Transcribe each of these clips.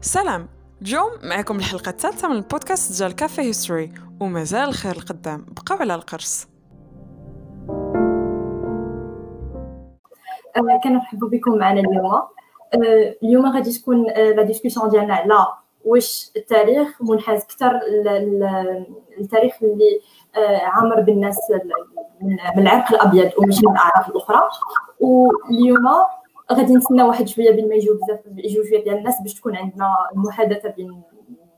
سلام. اليوم معكم الحلقة الثالثة من البودكاست ديال Café History ومازال الخير القدام بقاو على القرص. آه، كنرحبوا بكم معنا اليوم. آه، اليوم غادي تكون آه، la discussion ديالنا على واش التاريخ منحاز أكثر للتاريخ اللي عامر بالناس من العرق الأبيض وماشي من الاعراق الأخرى. واليوم غادي نتسنى واحد شوية بين ما يجيو بزاف يجيو شوية ديال الناس باش تكون عندنا محادثه بين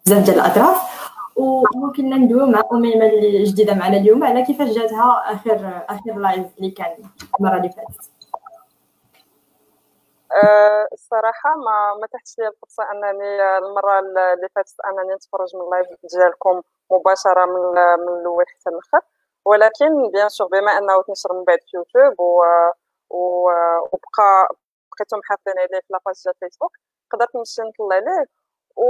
بزاف ديال الأطراف. وممكن ندويو مع اميمه اللي جديدة معنا اليوم على كيفاش جاتها اخر آخر live اللي كان المرة اللي فاتت. أه الصراحة ما ما تاحتش لي الفرصة أنني المرة اللي فاتت أنني نتفرج من ال live ديالكم مباشرة من من الأول حتى الأخر. ولكن bien sûr بما أنه تنشر من بعد في يوتيوب و وبقى بقيتهم حاطين عليه في la page ديال فيسبوك قدرت نمشي نطلع عليه و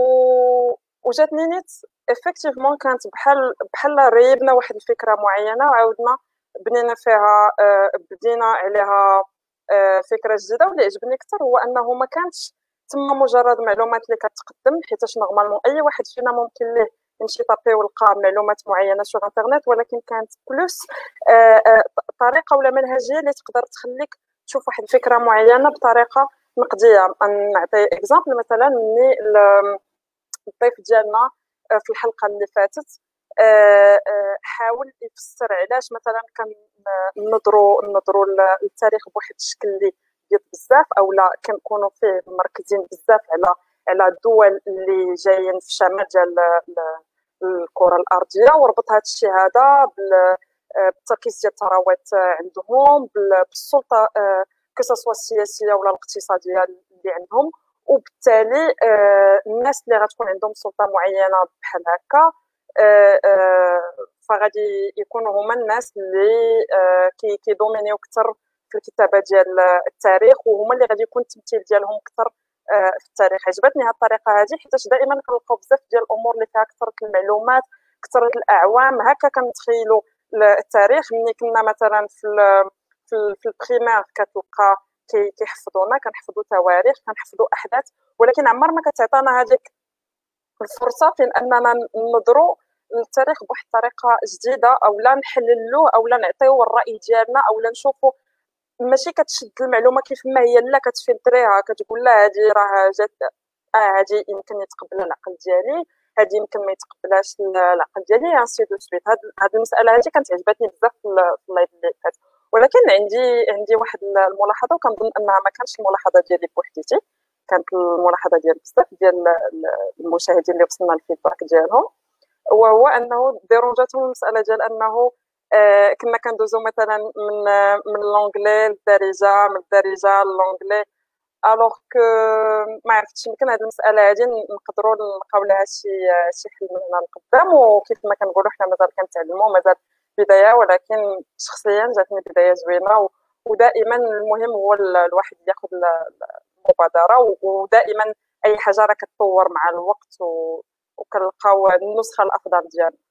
وجاتني نيت effectivement كانت بحال بحال ريبنا واحد الفكرة معينة وعاودنا بنينا فيها آه، بدينا عليها آه، فكرة جديدة. واللي عجبني أكثر هو أنه ما كانتش تما مجرد معلومات اللي كتقدم حيتاش normalement أي واحد فينا ممكن ليه يمشي taper ويلقى معلومات معينة sur internet ولكن كانت plus آه، طريقة ولا منهجية اللي تقدر تخليك تشوف واحد الفكرة معينة بطريقة نقديه نعطي اكزامبل مثلا ملي الضيف ديالنا آه، في الحلقة اللي فاتت آه، آه، حاول يفسر علاش مثلا كننظروا نظروا للتاريخ بواحد الشكل اللي بيض بزاف أو لا كنكونوا فيه مركزين بزاف على على الدول اللي جايين في الشمال ديال الكرة الأرضية وربط هذا الشيء هذا بالتركيز ديال الثروات عندهم بالسلطة كسوا السياسيه ولا الاقتصاديه اللي عندهم. وبالتالي آه، الناس اللي غتكون عندهم سلطة معينة بحال هكا آه، آه، فغادي يكونوا هما الناس اللي كيدومينيو أكثر في الكتابة ديال التاريخ وهما اللي غادي يكون التمثيل ديالهم أكثر في التاريخ. عجبتني هذه الطريقة هذه حيت دائما كنلقاو بزاف ديال الأمور اللي فيها كثره المعلومات كثره الأعوام هكا كنتخيلوا التاريخ. ملي كنا مثلا في في البريمير كتلقى كيحفظونا كنحفظوا تواريخ كنحفظوا أحداث ولكن عمر ما كتعطانا هذيك الفرصة فين أننا ننظروا للتاريخ بواحد الطريقة جديدة أو لا نحللوه أو لا نعطيو الرأي ديالنا أو لا نشوفوا ماشي كتشد المعلومة كيف ما هي لا كتفلتريها كتقول لا هذه راه جات آه هذه يمكن يتقبلها العقل ديالي. هذه يمكن ما يتقبلهاش العقل ديالي ainsi de suite هاد المسألة هذه كانت عجبتني بزاف في ال live اللي فات. ولكن عندي عندي واحد الملاحظة وكنظن أنها ما كانش الملاحظة ديالي بوحديتي. كانت الملاحظة ديال بزاف ديال المشاهدين اللي وصلنا ال feedback ديالهم. وهو أنه ديرونجاتهم المسألة ديال أنه آه كنا كندوزو مثلا من من l'anglais للدارجة من الدارجة ل l'anglais alors que ما عرفتش يمكن هذه المسألة هذه نقدروا نلقاو لها شي شي حل من هنا لقدام وكيف ما كنقولوا حنا مازال كنتعلموا مازال بداية ولكن شخصيا جاتني بداية زوينة. ودائما المهم هو الواحد ياخذ المبادرة. ودائما أي حاجة راه كتطور مع الوقت. وكنلقاو النسخة الأفضل ديالها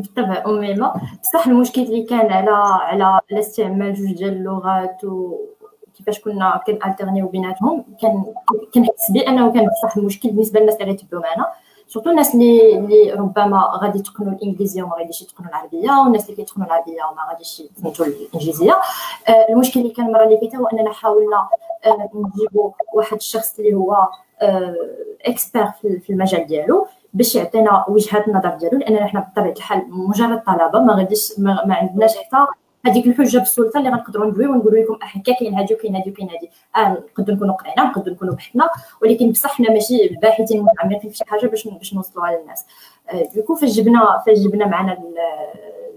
بالطبع أميمة. بصح المشكل اللي كان على على على استعمال جوج ديال اللغات وكيفاش كنا كنالترنيو بيناتهم كان كنحس بأنه كان بصح المشكل بالنسبة للناس اللي غيتبعوا معنا. سورتو الناس اللي اللي ربما غادي يتقنوا الإنجليزية وما غاديش يتقنوا العربية والناس اللي كيتقنوا العربية وما غاديش يفهموا الإنجليزية. آه المشكل اللي كان المرة اللي فاتت هو أننا حاولنا آه نجيبوا واحد الشخص اللي هو آه expert في المجال ديالو. باش يعطينا وجهة النظر ديالو لأننا حنا بطبيعة الحال مجرد طلبة ما غاديش ما, عندناش حتى هذيك الحجة بالسلطة اللي غنقدروا ندويو ونقولوا لكم هكا كاين هادي وكاين هادي وكاين هادي. أه نقدروا نكونوا قرينا نقدروا نكونوا بحثنا ولكن بصح حنا ماشي باحثين متعمقين في شي حاجة باش باش نوصلوها للناس donc فاش جبنا فاش جبنا معنا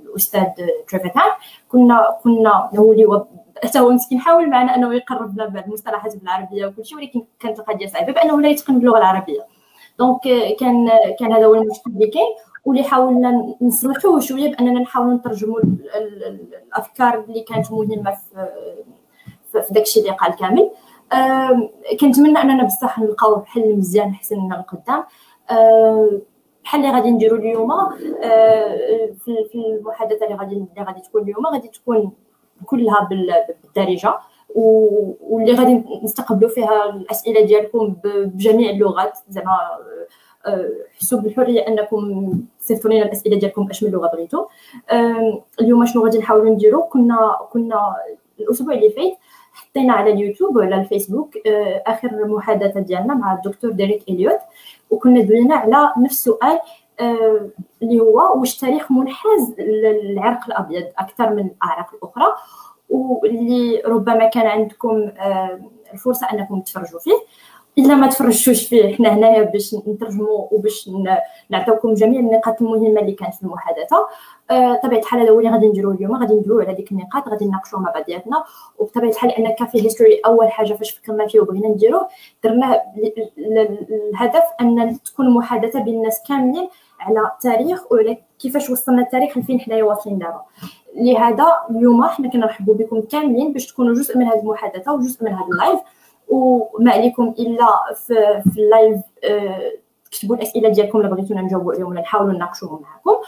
الأستاذ تريفتان كنا كنا هو اللي حتى هو مسكين حاول معنا أنه يقرب لنا بعض المصطلحات بالعربية وكل شيء ولكن كانت القضية صعيبة بأنه لا يتقن اللغة العربية. دونك كان كان هذا هو المشكل اللي كاين. واللي حاولنا نصلحوه شوية بأننا نحاولوا نترجموا الأفكار اللي كانت مهمة في في داكشي اللي قال كامل. كنتمنى أننا بصح نلقاو حل مزيان احسن من القدام. بحال اللي غادي نديرو اليوم في المحادثة اللي غادي اللي غادي تكون اليوم غادي تكون كلها بالدارجة. واللي غادي نستقبلوا فيها الأسئلة ديالكم بجميع اللغات. زعما حسوا بالحرية أنكم تصيفطوا لنا الأسئلة ديالكم بأش من لغة بغيتو. اليوم شنو غادي نحاولوا نديرو؟ كنا كنا الأسبوع اللي فات حطينا على اليوتيوب وعلى الفيسبوك آخر محادثة ديالنا مع الدكتور ديريك إليوت. وكنا دوينا على نفس السؤال اللي هو واش التاريخ منحاز للعرق الأبيض أكثر من الأعراق الأخرى. واللي ربما كان عندكم الفرصة أنكم تفرجوا فيه. إلا ما تفرجتوش فيه حنا هنايا باش نترجموا وباش نعطيوكم جميع النقاط المهمة اللي كانت في المحادثة. آه، طبيعة الحال هذا هو اللي غادي نديرو اليوم. غادي ندويو على ديك النقاط غادي نناقشوا مع بعضياتنا. وبطبيعة الحال لأن Café History أول حاجة فاش فكرنا فيه وبغينا نديروه درناه الهدف أن تكون محادثة بين الناس كاملين على التاريخ وعلى كيفاش وصلنا التاريخ لفين حنايا واصلين دابا. لهذا اليوم حنا كنرحبوا بكم كاملين باش تكونوا جزء من هذه المحادثة وجزء من هذا اللايف وما عليكم إلا في, في اللايف آه، تكتبوا الأسئلة ديالكم اللي بغيتونا نجاوبوا عليهم ولا نحاولوا نناقشوهم معكم.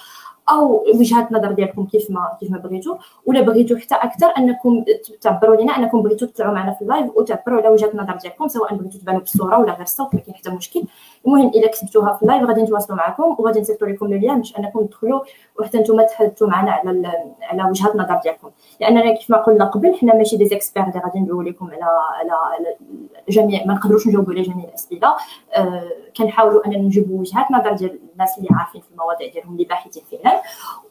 أو وجهه النظر ديالكم كيف ما كيف ما بغيتوا ولا بغيتوا حتى أكثر أنكم تعبروا لنا أنكم بغيتوا تطلعوا معنا في اللايف وتعبروا على وجهه النظر ديالكم سواء بغيتوا تبانوا بالصورة ولا غير الصوت ما كاين حتى مشكل. المهم إلا كتبتوها في اللايف غادي نتواصلوا معكم وغادي نصيفطوا لكم lien باش أنكم تدخلوا وحتى نتوما تحدثوا معنا على على وجهه النظر ديالكم. لاننا كيف ما قلنا قبل حنا ماشي دي زيكسبير اللي غادي ندويو لكم على على, على جميع ما نقدروش نجاوبوا على جميع الأسئلة. أه كنحاولوا اننا نجيبوا وجهات نظر ديال الناس اللي عارفين في المواضيع ديالهم اللي باحثين فعلا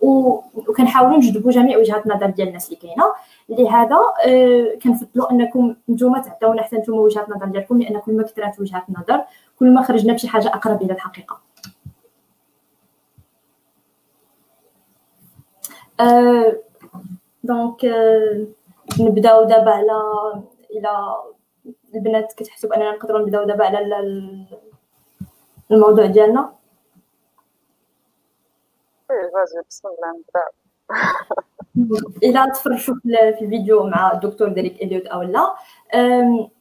وكنحاولوا نجذبوا جميع وجهات النظر ديال الناس اللي كاينة. لهذا أه كنفضلوا أنكم نتوما تعطيونا حتى نتوما وجهات النظر ديالكم لأن كل ما كثرت وجهات النظر كل ما خرجنا بشي حاجة أقرب إلى الحقيقة. أه دونك أه نبداو دابا على إلى البنات كتحسوا باننا نقدروا نبداو دابا على الموضوع ديالنا. بسم الله نبداو إلى تفرجوا في الفيديو مع الدكتور ديريك إليوت أو لا.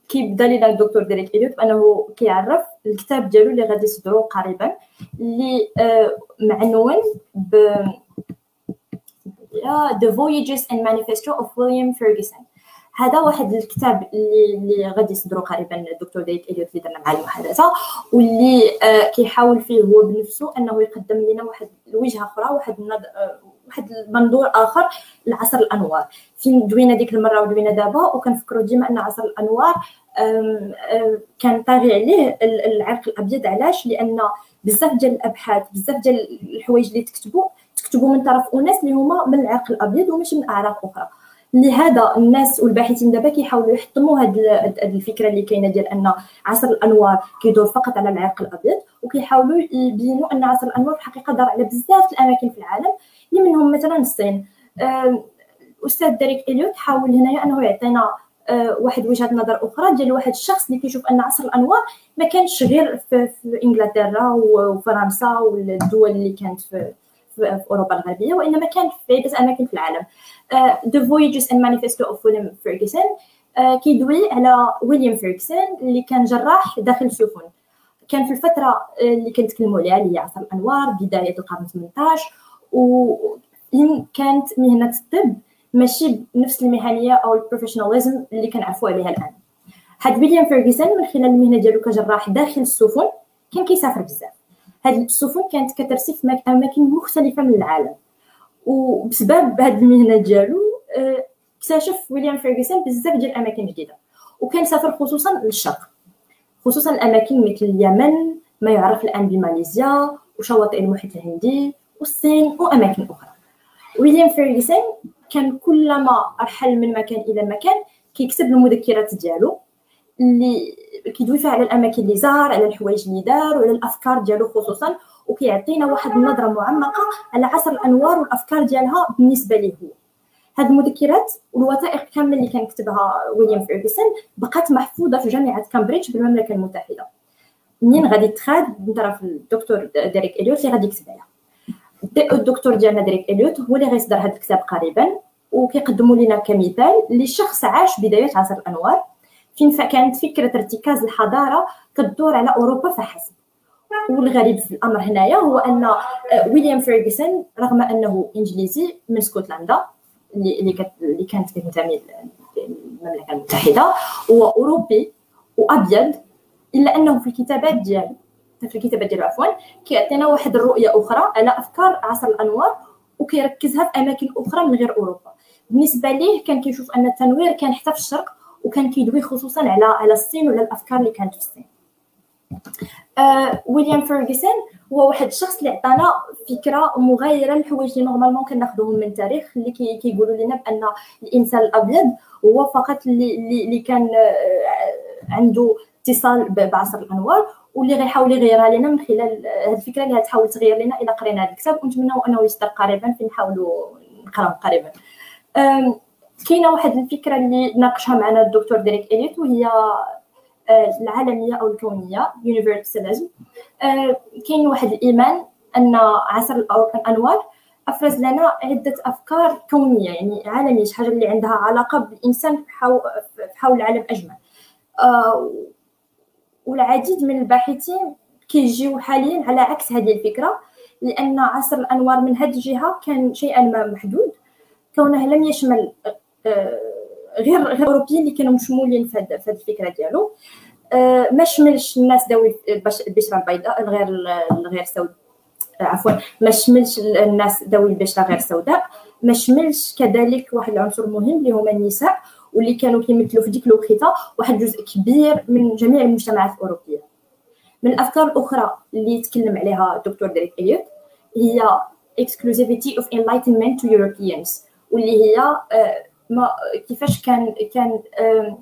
كيبدا لينا الدكتور ديريك إليوت بأنه كيعرف الكتاب ديالو اللي غادي يصدرو قريبا اللي آه، معنون ب The Voyages and Manifesto of William Ferguson. هذا واحد الكتاب اللي اللي غادي يصدرو قريبا الدكتور ديريك إليوت اللي درنا معاه المحادثة واللي آه كيحاول فيه هو بنفسه أنه يقدم لنا واحد الوجهة أخرى واحد آه واحد المنظور آخر لعصر الأنوار. فين دوينا ديك المرة ودوينا دابا وكنفكروا ديما أن عصر الأنوار كان طاغي عليه العرق الأبيض. علاش؟ لأن بزاف ديال الأبحاث بزاف ديال الحوايج اللي تكتبوا تكتبوا من طرف أناس اللي هما من العرق الأبيض وماشي من أعراق أخرى. لهذا الناس والباحثين دابا كيحاولوا يحطموا هاد الفكرة اللي كاينة ديال أن عصر الأنوار كيدور فقط على العرق الأبيض وكيحاولوا يبينوا أن عصر الأنوار في الحقيقة دار على بزاف الأماكن في العالم اللي منهم مثلا الصين. الاستاذ ديريك إليوت حاول هنايا أنه يعطينا آه، واحد وجهة نظر أخرى ديال واحد الشخص اللي كيشوف أن عصر الأنوار ما كانش غير في, في إنجلترا وفرنسا والدول اللي كانت في في أوروبا الغربية وإنما كان في عده اماكن في العالم. The Voyages and Manifesto of William Ferguson كيدوي على ويليام فيرغسون اللي كان جراح داخل السفن كان في الفترة اللي كنتكلموا عليها اللي هي عصر الانوار بداية القرن 18 وإن كانت مهنة الطب ماشي بنفس المهنية أو ال professionalism اللي كنعرفوا عليها الآن. هاد ويليام فيرغسون من خلال المهنة ديالو كجراح داخل السفن كان كيسافر بزاف. هاد السفن كانت كترسي في أماكن مختلفة من العالم. وبسبب هاد المهنة ديالو آه، اكتشف ويليام فيرغسون بزاف ديال الأماكن جديدة. وكان سافر خصوصا للشرق. خصوصا الأماكن مثل اليمن ما يعرف الآن بماليزيا وشواطئ المحيط الهندي والصين وأماكن أخرى. ويليام فيرغسون كان كلما رحل من مكان إلى مكان كيكتب المذكرات ديالو. اللي كيدوي فيها على الأماكن اللي زار على الحوايج اللي دار وعلى الأفكار ديالو خصوصا وكيعطينا واحد النظرة معمقة على عصر الأنوار والأفكار ديالها بالنسبة ليه. هو هاد المذكرات والوثائق كاملة اللي كان كتبها ويليام فيرغسون بقات محفوظة في جامعة كامبريدج بالمملكة المتحدة. منين غادي تخاد؟ من طرف الدكتور ديريك إليوت اللي غادي يكتب عليها الدكتور ديالنا ديريك إليوت هو اللي غيصدر هذا الكتاب قريبا وكيقدموا لنا كمثال لشخص عاش بدايات عصر الأنوار. فين كانت فكرة ارتكاز الحضارة كتدور على أوروبا فحسب. والغريب في الأمر هنايا هو أن آه، ويليام فيرغسون رغم أنه إنجليزي من اسكتلندا اللي كانت كتنتمي المملكة المتحدة هو أوروبي وأبيض إلا أنه في الكتابات ديالو في الكتابات ديالو عفوا كيعطينا واحد الرؤية أخرى على أفكار عصر الأنوار وكيركزها في أماكن أخرى من غير أوروبا. بالنسبة ليه كان كيشوف أن التنوير كان حتى في الشرق وكان كيدوي خصوصا على على الصين وعلى الأفكار اللي كانت في الصين. آه، ويليام فيرغسون هو واحد الشخص اللي عطانا فكرة مغايرة للحوايج اللي normalement كناخذوهم من التاريخ اللي كي كيقولوا لنا بأن الإنسان الأبيض هو فقط اللي اللي كان آه، عنده اتصال بعصر الأنوار واللي غيحاول يغيرها لنا من خلال هذه الفكرة اللي غتحاول تغير لنا إلى قرينا هذا الكتاب ونتمنى أنه يصدر قريبا في نحاولوا نقراو قريبا. كاينة واحد الفكرة اللي ناقشها معنا الدكتور ديريك إليت وهي آه، العالمية أو الكونية يونيفرساليزم آه، كاين واحد الإيمان أن عصر الأنوار أفرز لنا عدة أفكار كونية يعني عالمية شي حاجة اللي عندها علاقة بالإنسان حول العالم اجمع آه، والعديد من الباحثين كيجيو حاليا على عكس هذه الفكرة لأن عصر الأنوار من هذه الجهة كان شيئا ما محدود. كونه لم يشمل غير غير الاوروبيين اللي كانوا مشمولين في هذه الفكرة ديالو. آه، ما شملش الناس ذوي البشرة البيضاء الغير الغير سوداء عفوا ما شملش الناس ذوي البشرة غير سوداء ما شملش كذلك واحد العنصر مهم اللي هما النساء واللي كانوا كيمثلوا في ديك الوقيتة واحد جزء كبير من جميع المجتمعات الأوروبية. من الافكار الاخرى اللي تكلم عليها الدكتور ديريك إليوت هي exclusivity of enlightenment to Europeans واللي هي آه، ما كيفاش كان كان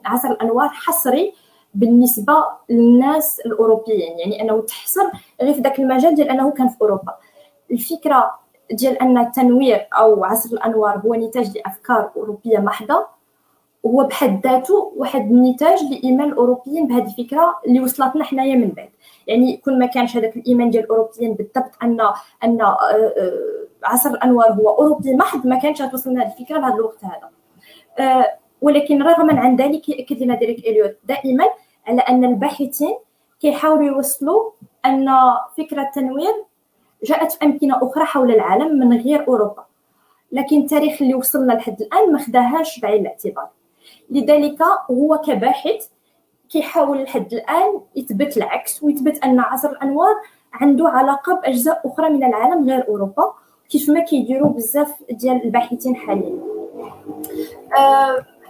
عصر الأنوار حصري بالنسبة للناس الأوروبيين. يعني أنه تحصر غير في ذاك المجال ديال أنه كان في أوروبا. الفكرة ديال أن التنوير أو عصر الأنوار هو نتاج لأفكار أوروبية محضة هو بحد ذاته واحد النتاج لإيمان الأوروبيين بهذه الفكرة اللي وصلتنا حنايا من بعد. يعني كل ما كانش هذاك الإيمان ديال الأوروبيين بالضبط أن أن آه، آه، عصر الأنوار هو أوروبي محض ما كانش توصلنا الفكرة لهذا الوقت هذا. ولكن رغما عن ذلك ياكد لنا ديريك إليوت. دائما على أن الباحثين كيحاولوا يوصلوا أن فكرة التنوير جاءت في أمكنة أخرى حول العالم من غير أوروبا. لكن التاريخ اللي وصلنا لحد الآن ما خداهاش بعين الاعتبار. لذلك هو كباحث كيحاول لحد الآن يثبت العكس ويثبت أن عصر الأنوار عنده علاقة بأجزاء أخرى من العالم غير أوروبا كيف ما كيديروا بزاف ديال الباحثين حاليا. آه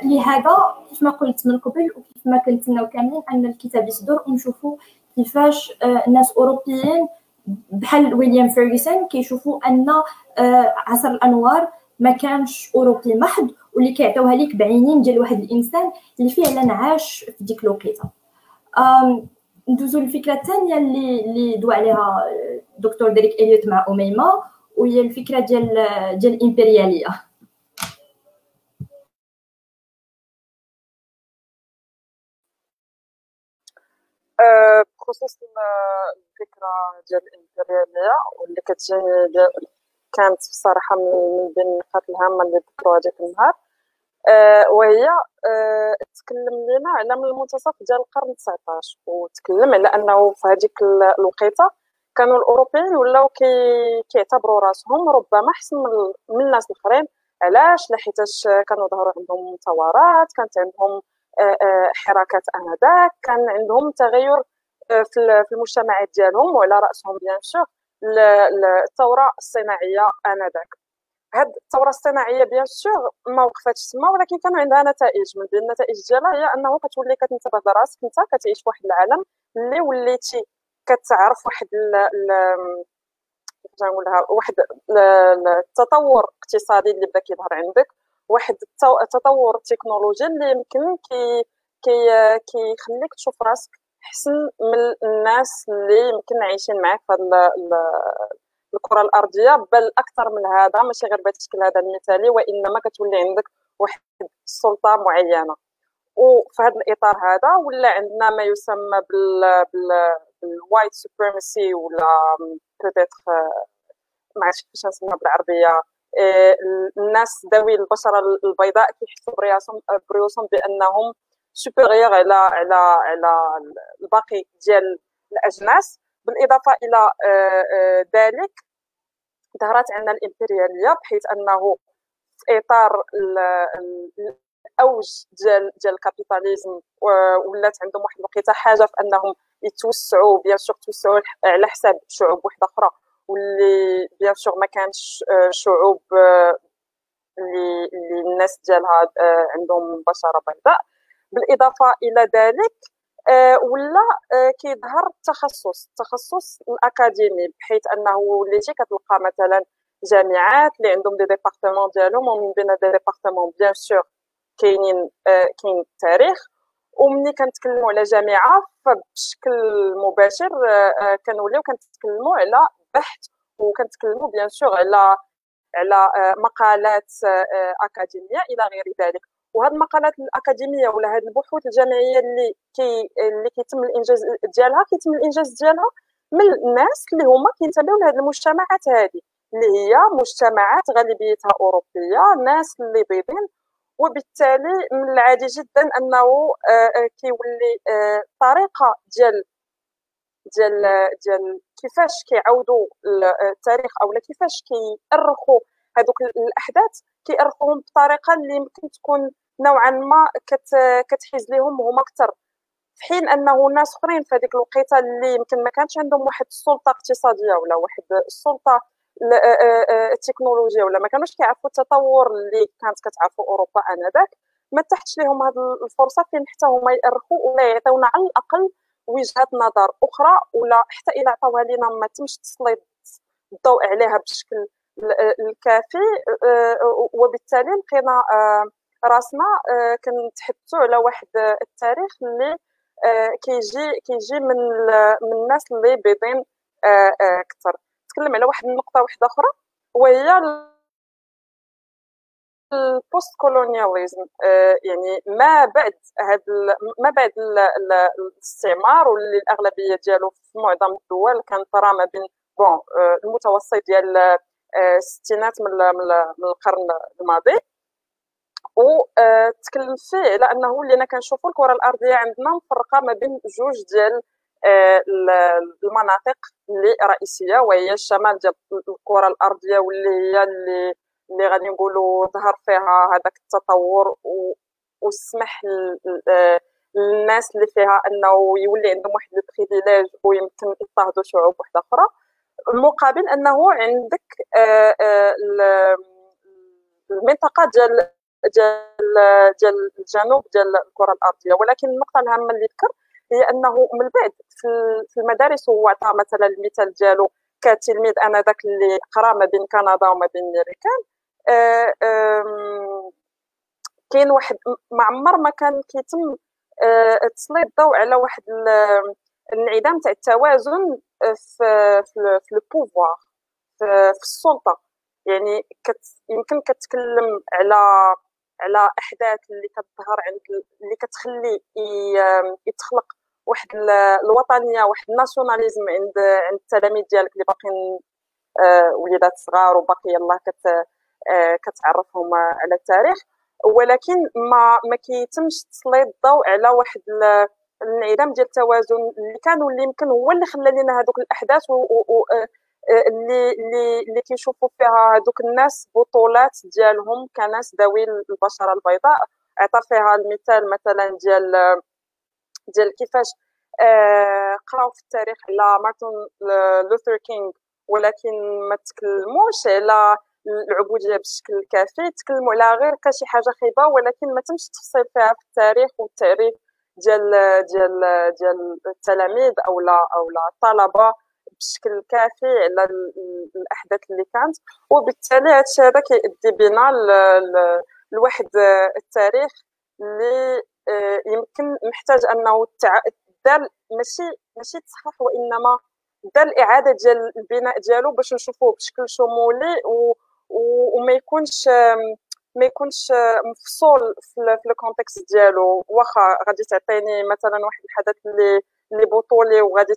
لهذا كيف ما قلت من قبل وكيف ما كنتمناو كاملين أن الكتاب يصدر ونشوفوا كيفاش آه الناس أوروبيين بحال ويليام فيرغسون كيشوفوا أن آه عصر الأنوار ما كانش أوروبي محض واللي كيعطيوها ليك بعينين ديال واحد الإنسان اللي فعلا عاش في ديك الوقيتة. ندوزو للفكرة الثانية اللي اللي دوا عليها الدكتور ديريك إليوت مع أميمة وهي الفكرة ديال ديال الإمبريالية. بخصوص الفكرة ديال الامبرياليه واللي كتجيني كانت بصراحه من بين النقاط الهامة اللي ذكروها ديك النهار. آه، وهي آه، تكلم لنا على من المنتصف ديال القرن 19 وتكلم على أنه في هذيك الوقيتة كانوا الأوروبيين ولاو كيعتبروا رأسهم ربما أحسن من الناس الآخرين. علاش؟ لحيتاش كانوا ظهروا عندهم ثورات كانت عندهم آه، حركات أنذاك كان عندهم تغير في المجتمعات ديالهم وعلى رأسهم bien sûr الثورة الصناعية أنذاك. هاد الثورة الصناعية bien sûr ما وقفتش تما ولكن كان عندها نتائج. من بين النتائج ديالها هي أنه كتولي كتنتبه لراسك أنت كتعيش في واحد العالم اللي وليتي كتعرف واحد نقولها واحد التطور الاقتصادي اللي بدا كيظهر عندك. واحد التطور التكنولوجي اللي يمكن كي كي كيخليك تشوف راسك أحسن من الناس اللي يمكن عايشين معاك في الكرة الأرضية. بل أكثر من هذا ماشي غير بهذا هذا المثالي وإنما كتولي عندك واحد السلطة معينة. وفي هذا الإطار هذا ولا عندنا ما يسمى بال بال white supremacy ولا peut-être ما عرفتش كيفاش نسميها بالعربية. الناس ذوي البشرة البيضاء كيحسوا بريوسهم بأنهم supérieurs على على على الباقي ديال الأجناس. بالإضافة إلى آه، آه، ذلك ظهرت عندنا الإمبريالية بحيث أنه في إطار الأوج ديال ديال ال capitalism ولات عندهم واحد الوقيتة حاجة في أنهم يتوسعوا bien sûr توسعوا على حساب شعوب واحدة أخرى. واللي bien sûr ما كانش شعوب اللي اللي الناس ديالها عندهم بشرة بيضاء. بالإضافة إلى ذلك آه، ولا آه، كيظهر التخصص. التخصص الأكاديمي بحيث أنه وليتي كتلقى مثلا جامعات اللي عندهم des départements ديالهم ومن بين des départements bien sûr كاينين آه، كاين التاريخ ومني كنتكلموا على جامعة فبشكل مباشر كنوليو كنتكلموا على بحث وكنتكلموا bien sûr على على مقالات أكاديمية إلى غير ذلك. وهاد المقالات الأكاديمية ولا هاد البحوث الجامعية اللي كي اللي كيتم الإنجاز ديالها كيتم الإنجاز ديالها من الناس اللي هما كينتميو لهاد المجتمعات هذه اللي هي مجتمعات غالبيتها أوروبية ناس اللي بيضين وبالتالي من العادي جدا أنه آه، آه، كيولي آه، طريقة ديال ديال ديال كيفاش كيعاودوا التاريخ اولا كيفاش كيأرخوا هذوك الأحداث كيأرخوهم بطريقة اللي يمكن تكون نوعا ما كت كتحيز لهم هما أكثر في حين أنه ناس أخرين في هذيك الوقيتة اللي يمكن ما كانش عندهم واحد السلطة اقتصادية ولا واحد السلطة التكنولوجيا ولا ما كانوش كيعرفوا التطور اللي كانت كتعرفوا أوروبا آنذاك ما تحتش لهم هذه الفرصة فين حتى هما يأرخوا ولا يعطيونا على الأقل وجهات نظر أخرى ولا حتى إلى عطاوها لينا ما تمش تسليط الضوء عليها بشكل الكافي وبالتالي لقينا راسنا كنتحدثوا على واحد التاريخ اللي كيجي كيجي من من الناس اللي بيضين أكثر آه، تكلم على واحد النقطة واحدة أخرى وهي ال post-colonialism يعني ما بعد هاد ما بعد الاستعمار واللي الاغلبيه ديالو في معظم الدول كان طرا ما بين bon المتوسط ديال الستينات من القرن الماضي. وتكلم فيه على أنه ولينا كنشوفوا الكرة الأرضية عندنا مفرقة ما بين جوج ديال آه، المناطق اللي رئيسية وهي الشمال ديال الكرة الأرضية واللي هي اللي اللي غادي نقولوا ظهر فيها هذاك التطور وسمح للناس اللي فيها أنه يولي عندهم واحد البريفيليج ويمكن يضطهدوا شعوب واحدة أخرى. المقابل أنه عندك آه، آه، المنطقة ديال ديال ديال الجنوب ديال الكرة الأرضية. ولكن النقطة الهامة اللي ذكر هي أنه من بعد في المدارس هو عطى مثلا المثال ديالو كتلميذ انذاك اللي قرأ ما بين كندا وما بين الامريكان آه، كاين واحد ما عمر ما كان كيتم آه، تسليط الضوء على واحد الانعدام تاع التوازن في في البوفوار في السلطة. يعني كت يمكن كتكلم على على إحداث اللي كتظهر عند اللي كتخلي يتخلق واحد الوطنية واحد الناسيوناليزم عند عند التلاميذ ديالك اللي باقيين آه، وليدات صغار وباقي يلاه كت آه، كتعرفهم على التاريخ. ولكن ما ما كيتمش تسليط الضوء على واحد الانعدام ديال التوازن اللي كان واللي يمكن هو اللي خلى لنا هذوك الأحداث و, و, آه، اللي اللي اللي كيشوفوا فيها هذوك الناس بطولات ديالهم كناس ذوي البشرة البيضاء. عطى فيها المثال مثلا ديال ديال كيفاش آه قراو في التاريخ على مارتن لوثر كينغ ولكن ما تكلموش على العبودية بشكل كافي. تكلموا على غير كشي حاجة خايبة ولكن ما تمش التفصيل فيها في التاريخ والتعريف ديال ديال ديال التلاميذ أو لا أو لا الطلبة. بشكل كافي على الأحداث اللي كانت. وبالتالي هادشي هذا كيؤدي بنا لواحد التاريخ اللي آه، يمكن محتاج أنه دار ماشي ماشي تصحح وإنما دار اعاده ديال البناء ديالو باش نشوفوه بشكل شمولي و وما يكونش ما يكونش مفصول في الكونتكست ديالو. واخا غادي تعطيني مثلا واحد الحدث اللي اللي بطولي وغادي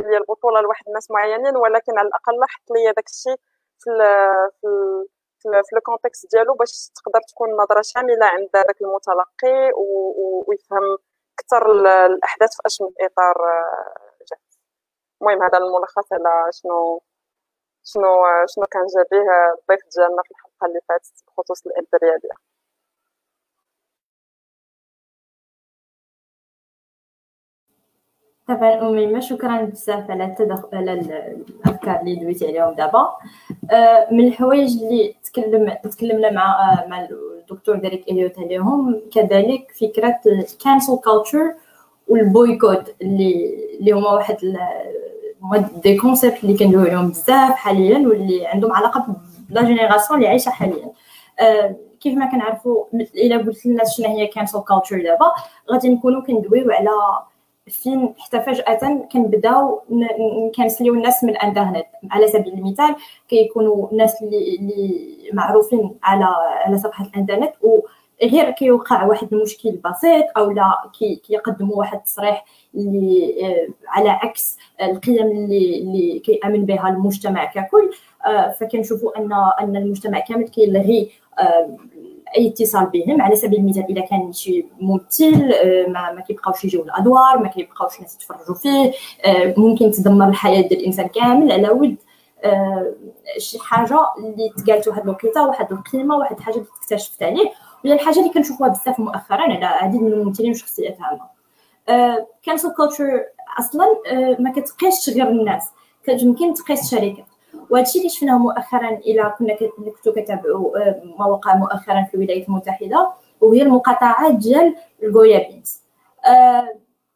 دير لي البطولة لواحد الناس معينين ولكن على الأقل حط لي داك الشيء في في في, في ال contexte ديالو باش تقدر تكون نظرة شاملة عند داك المتلقي ويفهم أكثر الأحداث في اش من اطار جاهز المهم هذا الملخص على شنو شنو شنو كان جا به الضيف ديالنا في الحلقة اللي فاتت بخصوص الامبرياليه طبعا أميمة شكرا بزاف على التدخل على الأفكار اللي دويتي عليهم دابا. آه، من الحوايج اللي تكلم تكلمنا مع آه، مع الدكتور ديريك إليوت عليهم كذلك فكرة ال cancel culture وال boycott اللي اللي هما واحد des concepts اللي كندويو عليهم بزاف حاليا واللي عندهم علاقة ب la génération اللي عايشة حاليا. آه، كيف ما كنعرفوا إلا قلت للناس شنو هي cancel culture دابا غادي نكونوا كندويو على فين حتى فجاه كنبداو نكنسليو الناس من الإنترنت. على سبيل المثال كيكونوا الناس اللي معروفين على على صفحة الإنترنت و غير كيوقع واحد المشكل بسيط أو لا كيقدموا واحد التصريح اللي آه، على عكس القيم اللي اللي كيأمن بها المجتمع ككل. آه، فكنشوفوا ان أن المجتمع كامل كيلغي آه، أي اتصال بهم على سبيل المثال إذا كان شي ممثل ما, ما كيبقاوش يجيو الأدوار ما كيبقاوش الناس يتفرجوا فيه ممكن تدمر الحياة ديال الإنسان كامل على ود شي حاجة اللي تقالت واحد الوقيتة واحد القيمة واحد الحاجة اللي اكتشفت عليه وهي الحاجة اللي كنشوفوها بزاف مؤخرا على عديد من الممثلين وشخصيات عامه cancel culture أصلا ما كتقيسش غير الناس يمكن تقيس الشركات وهادشي اللي شفناه مؤخرا إلى كنا كنتو كتابعوا ما وقع مؤخرا في الولايات المتحده وهي المقاطعات ديال الغويابينز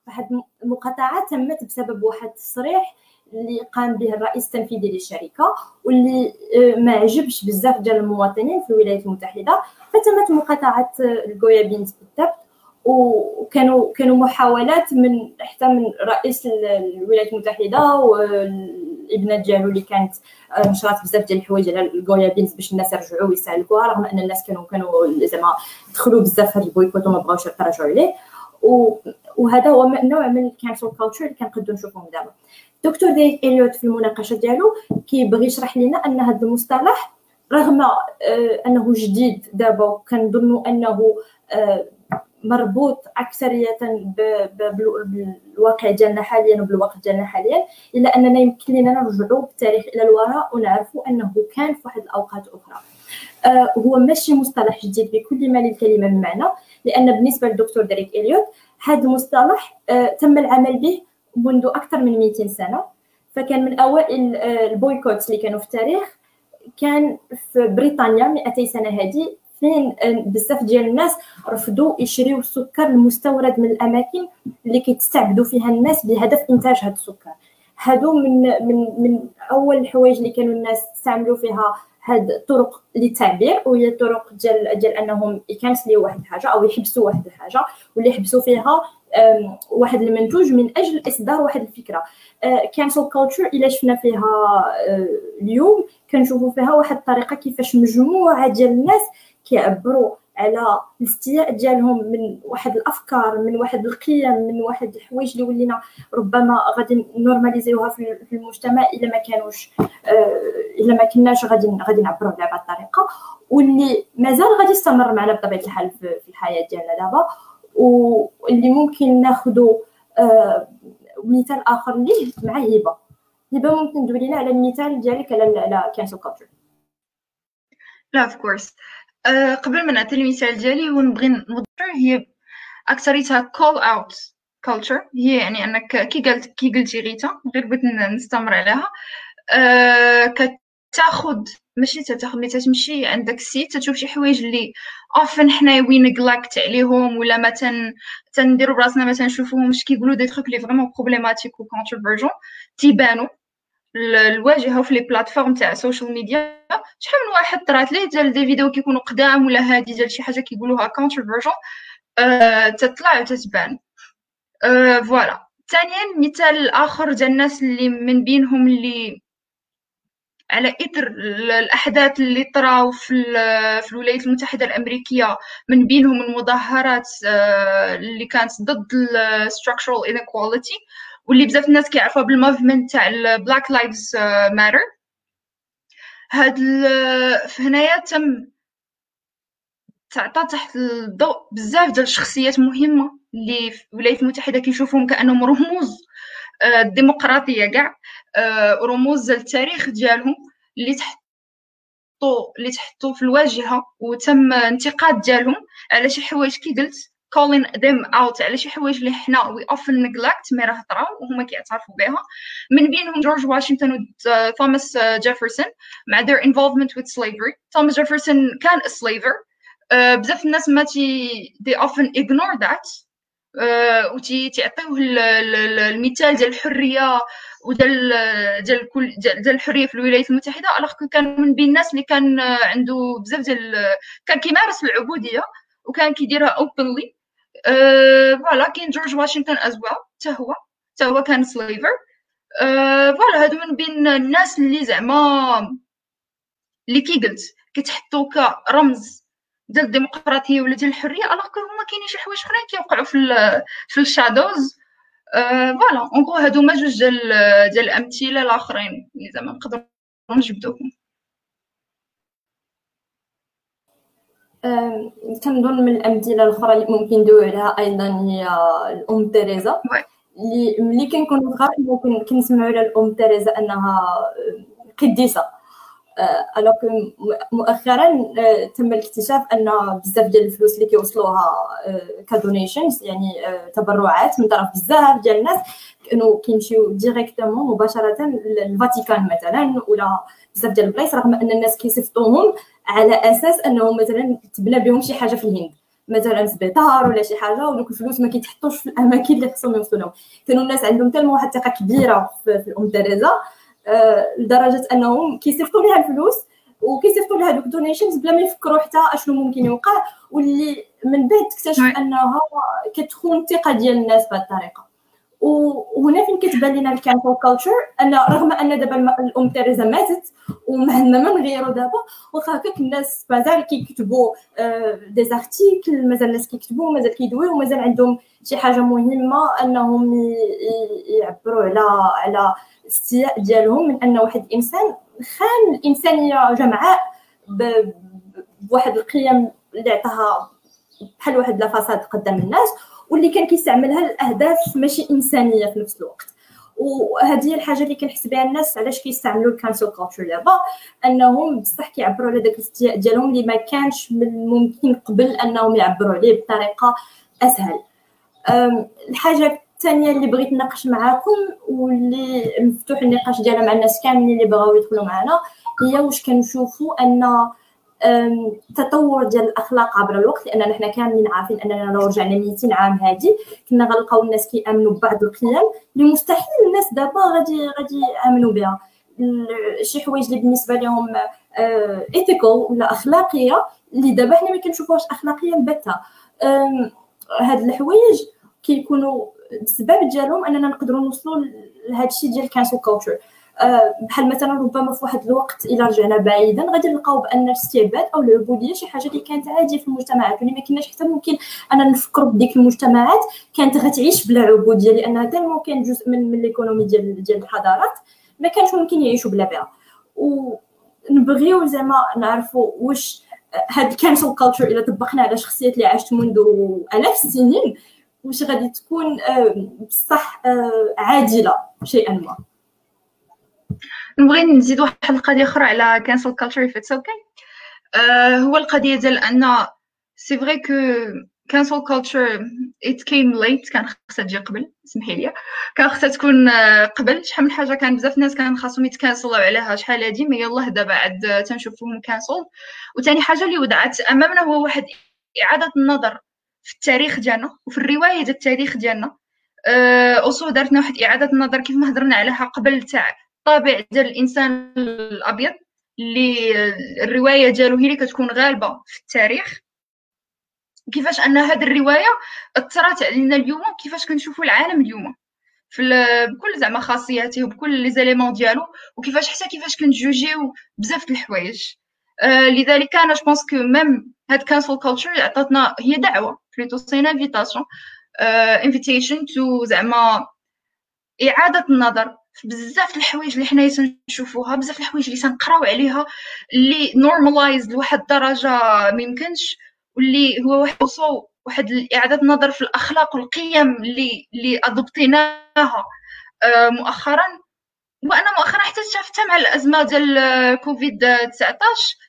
واحد uh, المقاطعة تمت بسبب واحد التصريح اللي قام به الرئيس التنفيذي للشركة واللي ما عجبش بزاف ديال المواطنين في الولايات المتحدة فتمت مقاطعة الغويابينز بالضبط. وكانوا كانوا محاولات من حتى من رئيس الولايات المتحدة والابنه ديالو اللي كانت آه، نشرات بزاف ديال الحوايج على الغويابينز باش الناس يرجعوا ويستهلكوها رغم أن الناس كانوا كانوا زعما دخلوا بزاف هذا ال boycott وما بغاوش يتراجعوا عليه. وهذا هو نوع من ال cancel culture اللي كنقدروا نشوفوهم دابا. دكتور ديريك إليوت في المناقشة ديالو كيبغي يشرح لنا أن هذا المصطلح رغم آه، أنه جديد دابا وكنظنوا أنه آه، مربوط أكثرية بالواقع ديالنا حاليا وبالوقت ديالنا حاليا إلا أننا يمكن لنا نرجعوا بالتاريخ إلى الوراء ونعرفوا أنه كان في واحد الأوقات أخرى. آه هو ماشي مصطلح جديد بكل ما للكلمة من معنى لأن بالنسبة للدكتور ديريك إليوت هذا المصطلح آه تم العمل به منذ أكثر من 200 سنة. فكان من أوائل آه البويكوتس اللي كانوا في التاريخ كان في بريطانيا 200 سنة هذه. فين بزاف ديال الناس رفضوا يشريو السكر المستورد من الأماكن اللي كيتستعبدوا فيها الناس بهدف إنتاج هذا السكر. هادو من من من أول الحوايج اللي كانوا الناس يستعملوا فيها هاد الطرق للتعبير وهي الطرق ديال ديال أنهم ي canceليو واحد الحاجة أو يحبسوا واحد الحاجة واللي يحبسوا فيها واحد المنتوج من أجل إصدار واحد الفكرة. cancel culture إلا شفنا فيها أه، اليوم كنشوفوا فيها واحد الطريقة كيفاش مجموعة ديال الناس كيعبروا على الاستياء ديالهم من واحد الأفكار من واحد القيم من واحد الحوايج اللي ولينا ربما غادي normalisيوها في المجتمع إلا ما كانوش آه، إلا ما كناش غادي غادي نعبروا على بهذه الطريقة واللي مازال غادي يستمر معنا بطبيعة الحال في الحياة ديالنا دابا. واللي ممكن ناخذ آه، مثال آخر ليه مع هبة. هبة ممكن تدوي لنا على المثال ديالك على على cancel culture لا of course أه قبل ما نعطي المثال ديالي ونبغي نوضح هي أكثريتها كول اوت كولتشر هي يعني أنك كي قلت كي قلتي غيتا غير بغيت نستمر عليها. أه كتاخذ ماشي تاخذ ملي تمشي عندك السيت تشوف شي حوايج اللي اوفن حنا وي نيغلاكت عليهم ولا ما تن تنديروا براسنا ما تنشوفوهمش كيقولوا دي تروك لي فريمون بروبليماتيك و كونتروفيرجون تيبانو. الواجهة في لي بلاتفورم تاع السوشيال ميديا شحال من واحد طرات ليه ديال des vidéos كيكونوا قدام ولا هادي ديال شي حاجة كيقولوها controversial أه تطلع وتتبان. أه voilà. ثانيا مثال آخر ديال الناس اللي من بينهم اللي على اثر الأحداث اللي طراو في, في الولايات المتحدة الأمريكية من بينهم المظاهرات أه اللي كانت ضد structural inequality. واللي بزاف الناس كيعرفوها بال movement تاع ال Black Lives ماتر هاد هنايا تم تعطى تحت الضوء بزاف ديال الشخصيات مهمة اللي في الولايات المتحدة كيشوفوهم كأنهم رموز آه، الديمقراطية كاع آه، رموز التاريخ ديالهم اللي تحطوا اللي تحطوا في الواجهة وتم انتقاد ديالهم على شي حوايج كي قلت. Calling them out على شي حوايج اللي حنا we often neglect مي راه طراو وهما كيعترفوا بها من بينهم جورج واشنطن وتوماس جيفرسون مع their involvement with slavery. توماس جيفرسون كان a slaver. uh, بزاف الناس ما تي they often ignore that. uh, تعطيوه المثال ديال الحرية وديال ديال كل ديال الحرية في الولايات المتحدة alors كان من بين الناس اللي كان عنده بزاف ديال كان كيمارس العبودية وكان كيديرها openly voilà كاين جورج واشنطن as well حتى هو حتى هو كان سليفر voilà هادو من بين الناس اللي زعما اللي كي قلت كيتحطوا كرمز ديال الديمقراطية ولا ديال الحرية alors هما كاينين شي حوايج أخرين كيوقعوا في في ال shadows. voilà donc هادو ما جوج ديال ديال الأمثلة الآخرين اللي زعما نقدروا نجبدوهم. كنظن من الأمثلة الأخرى اللي ممكن ندوي عليها أيضا هي الأم تيريزا. اللي ملي كنكونوا صغار ممكن كنسمعوا على الأم تيريزا أنها قديسة. alors مؤخرا تم الاكتشاف أن بزاف ديال الفلوس اللي كيوصلوها ك donations يعني تبرعات من طرف بزاف ديال الناس كانوا كيمشيو directement مباشرة للفاتيكان مثلا ولا بزاف ديال البلايص رغم أن الناس كيصيفطوهم على أساس انهم مثلا تبنى بهم شي حاجة في الهند. مثلا سبيطار ولا شي حاجة ودوك الفلوس ما كيتحطوش في الأماكن اللي خصهم يوصلوا. لهم كانوا الناس عندهم تال واحد الثقه كبيرة في, في الأم تريزا آه لدرجة أنهم كيصيفطوا لها الفلوس وكيصيفطوا لها دوك donations بلا ما يفكروا حتى أشنو ممكن يوقع. واللي من بعد تكتشف أنها كتخون الثقة ديال الناس بهذه الطريقة. وهنا فين كتبان لنا ال cancel culture أن رغم أن دابا الأم تيريزا ماتت وما عندنا ما نغيروا دابا واخا هكاك الناس مازال كيكتبوا des articles مازال الناس كيكتبوا مازال كيدويو ومازال عندهم شي حاجة مهمة أنهم يعبروا على على الاستياء ديالهم من أن واحد الانسان خان الانسانيه جمعاء بواحد القيم اللي عطاها بحال واحد la façade قدام الناس واللي كان كيستعملها لاهداف ماشي إنسانية في نفس الوقت. وهذه هي الحاجة اللي كنحس بها الناس علاش كيستعملوا ال cancel culture دابا أنهم بصح كيعبروا على داك الاستياء ديالهم اللي ما كانش من الممكن قبل أنهم يعبروا عليه بطريقة أسهل. الحاجة الثانية اللي بغيت نناقش معاكم واللي مفتوح النقاش ديالها مع الناس كاملين اللي بغاو يدخلوا معنا هي واش كنشوفوا أن تطور ديال الأخلاق عبر الوقت لاننا حنا كاملين عارفين أننا لو رجعنا 200 عام هادي كنا غنلقاو الناس كيأمنوا ببعض القيم اللي مستحيل الناس دابا غادي غادي يأمنوا بها. شي حوايج اللي بالنسبة لهم ethical ولا أخلاقية اللي دابا حنا ما كنشوفوهاش اخلاقيه البتة هاد الحوايج كيكونوا السبب ديالهم أننا نقدروا نوصلوا لهذا الشيء ديال ال cancel culture بحال مثلا ربما في واحد الوقت إلى رجعنا بعيدا غادي نلقاو بأن الاستعباد أو العبودية شي حاجة اللي كانت عادية في المجتمعات واللي ما كناش حتى ممكن أنا نفكروا بديك المجتمعات كانت غتعيش بلا عبودية لأنها tellement كان جزء من, من l'économie ديال ديال الحضارات ما كانش ممكن يعيشوا بلا بها. ونبغيو زعما نعرفوا واش هاد ال cancel culture إلا طبقنا على شخصيات اللي عاشت منذ ألاف السنين واش غادي تكون آه، بصح آه، عادلة شيئا ما. نبغي نزيد واحد القضية أخرى على cancel culture it's okay. uh, هو القضية ديال أن c'est vrai que cancel culture it came late كان خصها تجي قبل سمحي لي. كان خصها تكون آه، قبل. شحال من حاجة كان بزاف ناس كان خاصهم يت cancel وا عليها شحال هادي mais يلاه دابا عاد تنشوفوهم cancel وثاني حاجة اللي وضعت أمامنا هو واحد إعادة النظر في التاريخ ديالنا وفي الرواية ديال التاريخ ديالنا. aussi دارتنا واحد إعادة النظر كيف ما هضرنا عليها قبل تاع الطابع ديال الإنسان الأبيض اللي الرواية ديالو هي اللي كتكون غالبة في التاريخ. كيفاش أن هذه الرواية أثرت علينا اليوم كيفاش كنشوفوا العالم اليوم؟ في بكل زعما خاصياته وبكل les éléments ديالو وكيفاش حتى كيفاش كنجوجيو بزاف د الحوايج. آه لذلك أنا je pense que même هاد cancel culture عطاتنا هي دعوة plutôt c'est invitation invitation to زعما إعادة النظر. بزاف الحوايج اللي حنايا تنشوفوها بزاف الحوايج اللي تنقراو عليها اللي normalisent لواحد الدرجة ما يمكنش واللي هو واحد aussi واحد اعاده النظر في الأخلاق والقيم اللي اللي أضبطيناها آه، مؤخرا. وأنا مؤخرا حتى شفتها مع الأزمة ديال كوفيد 19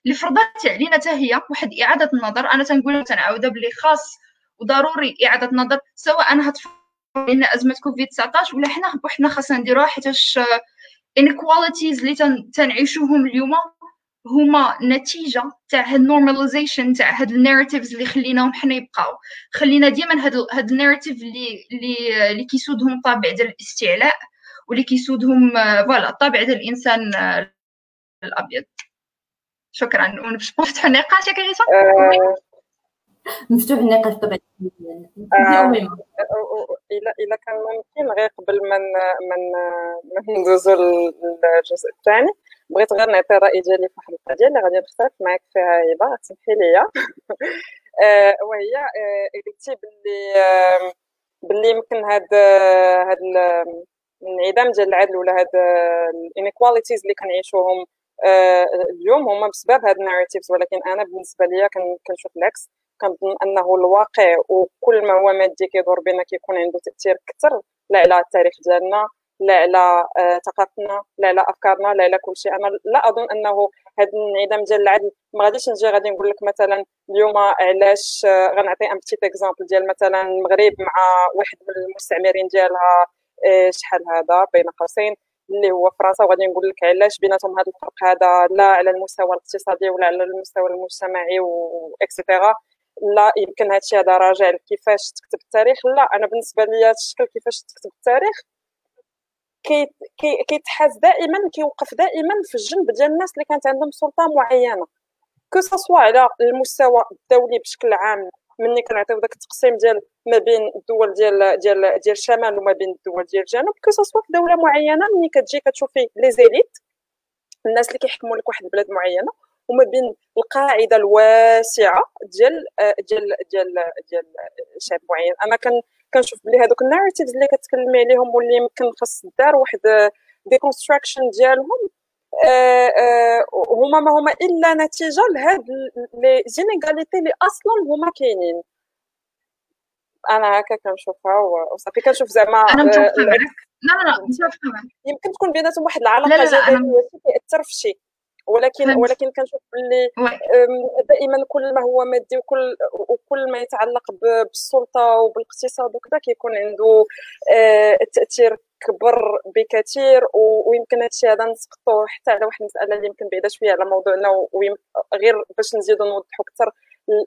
اللي فرضت علينا حتى هي واحد إعادة النظر. أنا تنقول تنعاودها بلي خاص وضروري إعادة نظر سواء أنا لنا أزمة كوفيد 19 ولا حنا بوحدنا خاصنا نديروها حيتاش inequalities اللي تنعيشوهم اليوم هما نتيجة تاع هاد normalization تاع هاد ال narratives اللي خليناهم حنا يبقاو. خلينا ديما هاد هاد ال narrative اللي اللي اللي كيسودهم طابع ديال الاستعلاء واللي كيسودهم voilà طابع ديال الإنسان الأبيض. شكرا. ونفتحوا النقاش يا كريسه مفتوح النقاش طبعا الا الا كان ممكن غير قبل ما من من ندوزو للجزء الثاني. بغيت غير نعطي الراي ديالي في واحد القضية اللي غادي نختلف معاك فيها هبه تسمحي لي. وهي قلتي باللي باللي يمكن هاد هاد الانعدام ديال العدل ولا هاد ال inequalities اللي كنعيشوهم اليوم هما بسبب هاد ال narratives ولكن أنا بالنسبة ليا كنشوف العكس. كنظن أنه الواقع وكل ما هو مادي كيدور بنا كيكون عنده تأثير أكثر لا على التاريخ ديالنا لا على آه، ثقافتنا لا على أفكارنا لا على كل شيء. أنا لا أظن أنه هذا الانعدام ديال العدل ما غاديش نجي غادي نقول لك مثلا اليوم علاش آه، غنعطي un petit exemple ديال مثلا المغرب مع واحد من المستعمرين ديالها آه، شحال هذا؟ بين قوسين اللي هو فرنسا. وغادي نقول لك علاش بيناتهم هذا الفرق هذا لا على المستوى الاقتصادي ولا على المستوى المجتمعي و et cetera لا يمكن هادشي هذا راجع لكيفاش تكتب التاريخ. لا أنا بالنسبة لي الشكل كيفاش تكتب التاريخ كيتحاز دائما كيوقف دائما في الجنب ديال الناس اللي كانت عندهم سلطة معينة. كو سوا على المستوى الدولي بشكل عام مني كنعطيو داك التقسيم ديال ما بين الدول ديال ديال ديال الشمال وما بين الدول ديال الجنوب. كو سوا في دولة معينة ملي كتجي كتشوفي لي زيليت الناس اللي كيحكموا لك واحد البلاد معينة. وما بين القاعدة الواسعة ديال ديال ديال ديال شعب معين. أنا كان كنشوف بلي هذوك ال narratives اللي كتكلمي عليهم واللي يمكن خاص دار واحد deconstruction ديالهم آه، آه، هما ما هما إلا نتيجة لهاد les inégalités اللي أصلا هما كاينين. أنا هكا كنشوفها وصافي كنشوف زعما أنا متفقه معك لا لا لا متفقه معك يمكن تكون بيناتهم واحد العلاقة جدليه كيأثر في شي. ولكن. ولكن كنشوف باللي دائما كل ما هو مادي وكل وكل ما يتعلق بالسلطة وبالاقتصاد وكذا كيكون عنده آه، تأثير كبر بكثير ويمكن هذا الشيء هذا نسقطوه حتى على واحد المسألة اللي يمكن بعيدة شوية على موضوعنا وغير باش نزيدو نوضحوا أكثر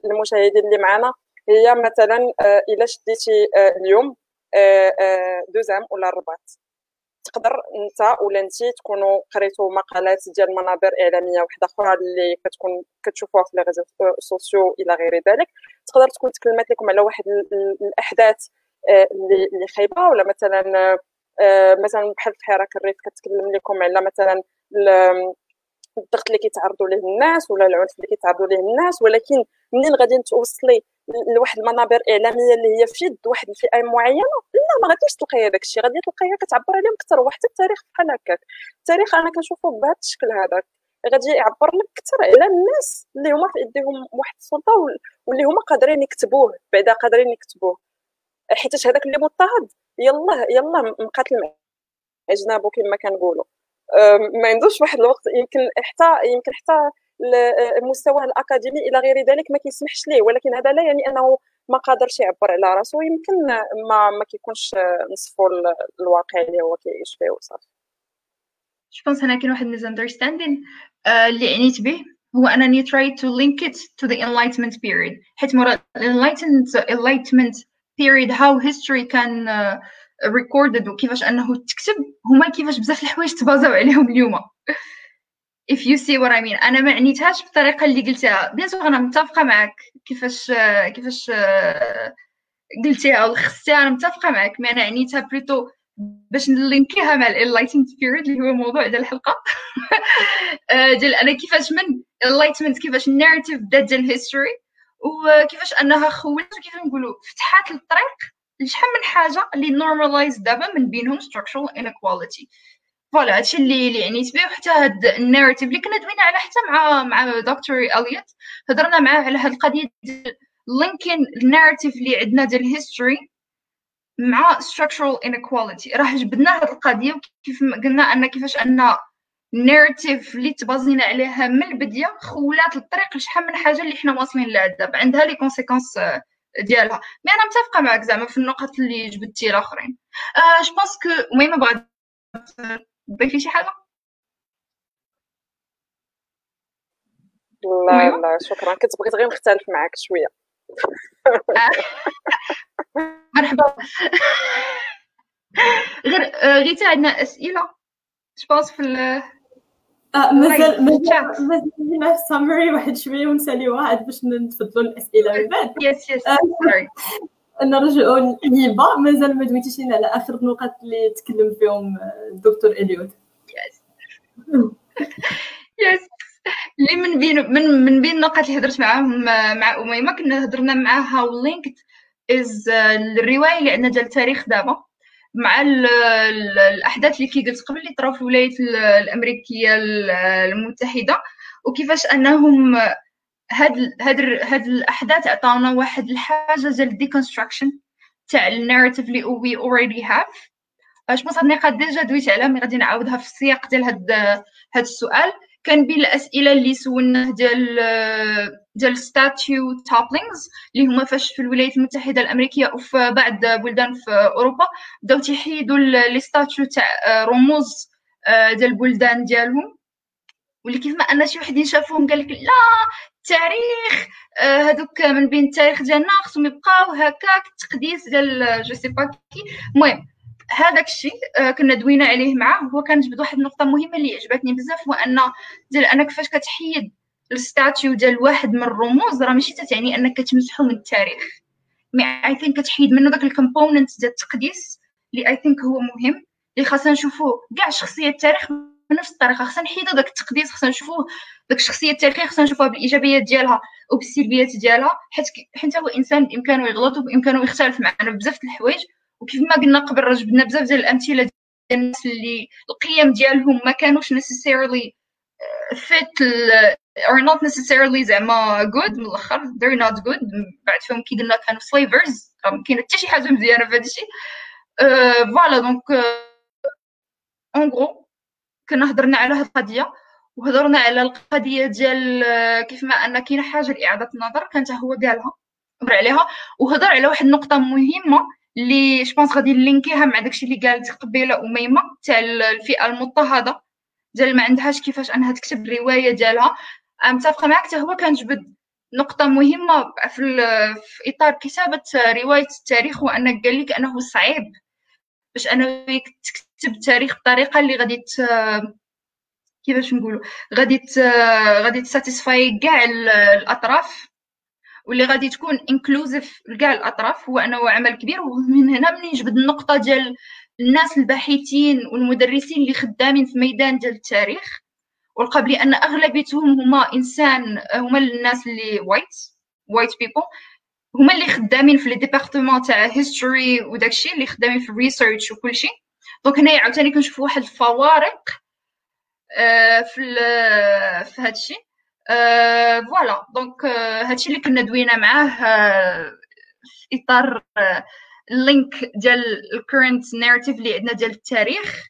للمشاهدين اللي معنا هي مثلا آه، إلا شديتي آه، اليوم دوزام ولا الرباط؟ تقدر انت ولا انت تكونوا قريتوا مقالات ديال منابر إعلامية واحدة أخرى اللي كتكون كتشوفوها في لي سوسيو إلى غير ذلك؟ تقدر تكون تكلمات لكم على واحد الأحداث آه، اللي خايبة؟ ولا مثلا آه، مثلا بحال في حراك الريف كتكلم لكم على مثلا الضغط اللي كيتعرضوا ليه الناس ولا العنف اللي كيتعرضوا ليه الناس؟ ولكن منين غادي توصلي لواحد المنابر إعلامية اللي هي في يد واحد الفئة معينة. لا ما غاديش تلقاي هذاك الشيء غادي تلقايها كتعبر عليهم أكثر وحتى التاريخ بحال هكاك. التاريخ أنا كنشوفه بهذا الشكل هذاك. غادي يعبر لك أكثر على الناس اللي هما في ايديهم واحد السلطة واللي هما قادرين يكتبوه بعدا قادرين يكتبوه. حيت هذاك اللي مضطهد يلا يلا مقاتل مع أجنابه كما كنقولوا. ما عندوش واحد الوقت. يمكن حتى يمكن حتى المستوى الأكاديمي إلى غير ذلك ما كيسمحش ليه. ولكن هذا لا يعني أنه ما قادرش يعبر على راسو يمكن ما ما كيكونش نصفو الواقع اللي هو كيعيش فيه وصافي je pense هنا كاين واحد misunderstanding آه، اللي عنيت به. هو أنني try to link it to the enlightenment period. حيت مورا enlightenment enlightenment period how history can uh, recorded وكيفاش أنه تكتب هما كيفاش بزاف الحوايج تبازاو عليهم اليوم. If you see what I mean. أنا ما عنيتهاش بالطريقة اللي قلتها bien sûr أنا متفقة معك كيفاش كيفاش قلتيها ولخصتيها أنا متفقة معك mais أنا عنيتها plutôt باش ن link يها مع ال enlightenment period اللي هو موضوع ديال الحلقة. ديال أنا كيفاش من enlightenment كيفاش ال narrative بدا ديال ال history وكيفاش أنها خولت وكيف نقولوا فتحات الطريق لشحال من حاجة اللي normalised دابا من بينهم structural inequality. voilà هادشي اللي اللي عنيت به وحتى هاد ال narrative اللي كنا دوينا على حتى مع مع دكتور إليوت. هضرنا معاه على هاد القضية ديال linking ال narrative اللي عندنا ديال ال history مع structural inequality. راه جبدنا هاد القضية وكيف قلنا أن كيفاش أن ال narrative اللي تبازينا عليها من البداية خولات الطريق لشحال من حاجة اللي حنا واصلين لها دابا عندها les conséquences ديالها. mais أنا متفقة معك زعما في النقط اللي جبدتي الآخرين. آه je pense que المهم بغات تضيفي شي حاجة؟ لا لا شكرا. كنت بغيت غير نختلف معاك شوية. مرحبا. غير آه، غيتا عندنا أسئلة؟ je pense في آه، مازال مازال مازال سامري واحد شوية ونسالي واحد باش نتفضلوا الأسئلة من بعد. yes yes نرجعوا لهبه مازال ما دويتيش على آخر النقط اللي تكلم فيهم الدكتور إليوت. yes yes اللي من بين من من بين النقط اللي هضرت معاهم مع أميمة كنا هضرنا معاها و linked است الرواية اللي عندنا ديال التاريخ دابا. مع الأحداث اللي كي قلت قبل اللي طراو في الولايات الأمريكية المتحدة. وكيفاش أنهم هاد هاد هاد الأحداث عطاونا واحد الحاجة ديال ال deconstruction تاع ال narrative اللي we already have je pense هاد النقاط déjà دويت عليها mais غادي نعاودها في السياق ديال هاد هاد السؤال. كان بين الأسئلة اللي سولناه ديال ديال statue topplings اللي هما فاش في الولايات المتحدة الأمريكية وفي بعض بلدان في أوروبا بداو تيحيدوا les statues تاع رموز ديال البلدان ديالهم. واللي كيف ما أن شي وحدين شافوهم قال لك لا التاريخ هذوك من بين التاريخ ديالنا خصهم يبقاو هكاك التقديس ديال je sais pas qui. المهم هذاك الشيء آه، كنا دوينا عليه معاه هو كان جبد واحد النقطة مهمة اللي عجبتني بزاف هو أن ديال أنك فاش كتحيد ال statue ديال واحد من الرموز راه ماشي تعني أنك كتمسحو من التاريخ. mais I think كتحيد منه داك ال component ديال التقديس اللي I think هو مهم اللي خاصنا نشوفوه كاع شخصيه التاريخ بنفس الطريقة خاصنا نحيدو داك التقديس خاصنا نشوفوه داك الشخصية التاريخية خاصنا نشوفوها بالايجابيات ديالها وبالسلبيات ديالها حيت حيت هو إنسان بإمكانه يغلط وبإمكانه يختلف معنا بزاف الحوايج. وكيف ما قلنا قبل راه جبنا بزاف ديال الأمثلة ديال الناس اللي القيم ديالهم ما كانوش necessarily uh, fit are not necessarily زعما good من الأخر they're not good. بعد فيهم كي قلنا كانوا slavers ما كاين حتى شي حاجة مزيانة في هذا الشيء voilà donc en gros كنا هضرنا على هذه القضية وهضرنا على القضية ديال uh, كيف ما أن كاينة حاجة لإعادة النظر كانت هو قالها هضر عليها وهضر على واحد النقطة مهمة اللي جوبونس غادي نلينكيها مع داكشي اللي قالت قبيلة أميمة تاع الفئة المضطهدة ديال ما عندهاش كيفاش أنها تكتب الرواية ديالها. متفقة معك حتى هو كان جبد نقطة مهمة في, في إطار كتابة رواية التاريخ هو انك قال لك أنه صعيب باش أنه تكتب التاريخ بطريقة اللي غادي كيفاش نقولوا غادي غادي ت satisfy كاع الأطراف واللي غادي تكون inclusive لكاع الأطراف هو أنه عمل كبير ومن هنا من يجبد النقطة ديال الناس الباحثين والمدرسين اللي خدامين في ميدان ديال التاريخ ولقى بلي أن أغلبيتهم هما إنسان هما الناس اللي white white people هما اللي خدامين في les départements تاع history وداكشي اللي خدامين في ال research وكلشي. donc هنايا عاوتاني كنشوفوا واحد الفوارق آه، في في هادشي. voilà. donc هادشي اللي كنا دوينا معاه في إطار ال link ديال ال current narrative اللي عندنا ديال التاريخ.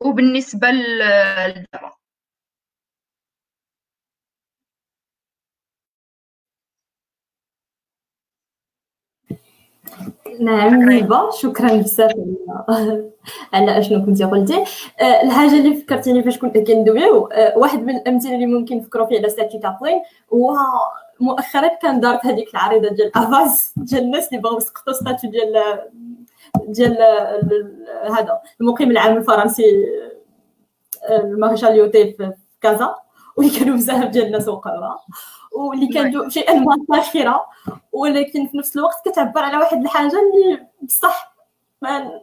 وبالنسبة لدابا. نعم هبه شكرا بزاف على أشنو كنتي قلتي. أه الحاجة اللي فكرتيني فاش كنا كندويو أه واحد من الأمثلة اللي ممكن نفكروا فيه على statue toppling هو مؤخرا كان دارت هذيك العريضة ديال أفاز ديال الناس اللي بغاو يسقطوا statue ديال ديال هذا المقيم العام الفرنسي المارشال ليوطي في كازا واللي كانوا بزاف ديال الناس وقعوها واللي كانوا شيئا ما ساخره ولكن في نفس الوقت كتعبر على واحد الحاجة اللي بصح ما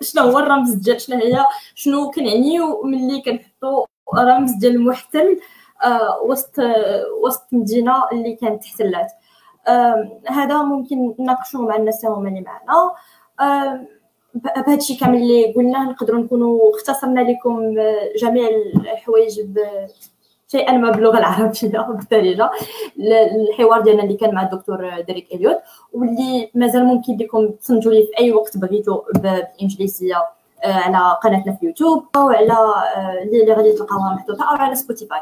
شنو هو الرمز ديال شنو هي؟ شنو كنعنيو ملي كنحطوا رمز ديال المحتل آه وسط وسط مدينة اللي كانت احتلات آه هذا ممكن نناقشوه مع الناس هما اللي معنا. آه بهذا الشيء كامل اللي قلناه نقدروا نكونوا اختصرنا لكم جميع الحوايج شيئا ما باللغة العربيه بالدارجه الحوار ديالنا اللي كان مع الدكتور ديريك إليوت واللي مازال ممكن لكم تسمعوا ليه في أي وقت بغيتوا بالانجليزيه آه، على قناتنا في يوتيوب أو على آه، اللي غادي تلقاوها محطوطة أو على سبوتيفاي.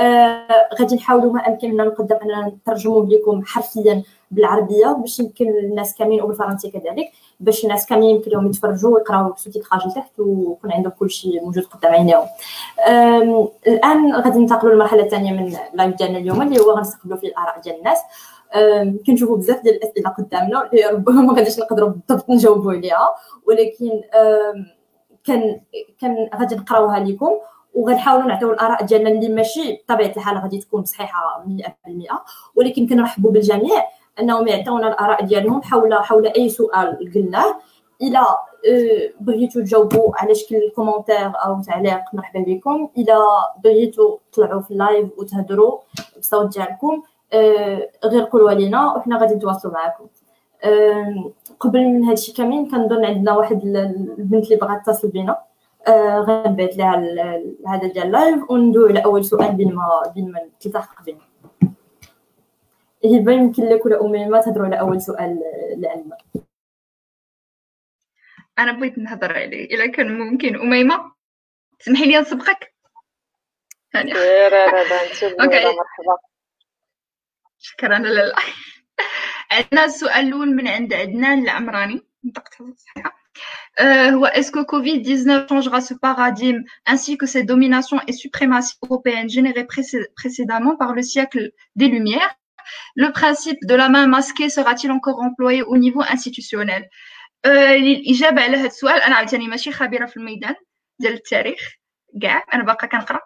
آه غادي نحاولوا ما امكننا نقدم أننا نترجموا لكم حرفيا بالعربية باش يمكن الناس كاملين وبالفرنسيه كذلك. باش الناس كاملين يمكن لهم يتفرجوا ويقراو sous-titrage لتحت ويكون عندهم كل شيء موجود قدام عينيهم. الآن غادي ننتقلوا للمرحلة الثانية من ال live ديالنا اليوم اللي هو غنستقبلوا فيه الآراء ديال الناس. كنشوفوا بزاف ديال الأسئلة قدامنا اللي ربما ما غاديش نقدروا بالضبط نجاوبوا عليها. ولكن كان كان غادي نقراوها لكم وغنحاولوا نعطيو الآراء ديالنا اللي ماشي بطبيعة الحال غادي تكون صحيحة 100% ولكن كنرحبوا بالجميع. أنهم يعطيونا الآراء ديالهم حول حول أي سؤال قلناه إلى آه، بغيتو تجاوبوا على شكل commentaire أو تعليق مرحبا بكم. إلى بغيتو تطلعوا في ال live وتهضروا بالصوت ديالكم آه، غير قولوا لينا وحنا غادي نتواصلوا معكم قبل من هادشي كامل كنظن عندنا واحد البنت اللي بغات تتصل بينا. آه، غنبعث لها هذا ديال ال live وندوي على أول سؤال بين ما بين ما تلتحق بينا. هبه يمكن لك ولا اميمه تهضروا على اول سؤال لعلمة أنا بغيت نهضر عليه. إلا كان ممكن. أميمة تسمحي لي نسبقك يعني مرحبا. شكرا. لالا عندنا السؤال الأول من عند عدنان العمراني نطقتها صحيحة. est-ce que Covid-19 changera ce paradigme ainsi que ces dominations et suprématies européennes générées précédemment par le siècle des Lumières? Le principe de la main masquée sera-t-il encore employé au niveau institutionnel الإجابة على هذا السؤال أنا عاوتاني ماشي خبيرة في الميدان ديال التاريخ كاع أنا باقا كنقرأ.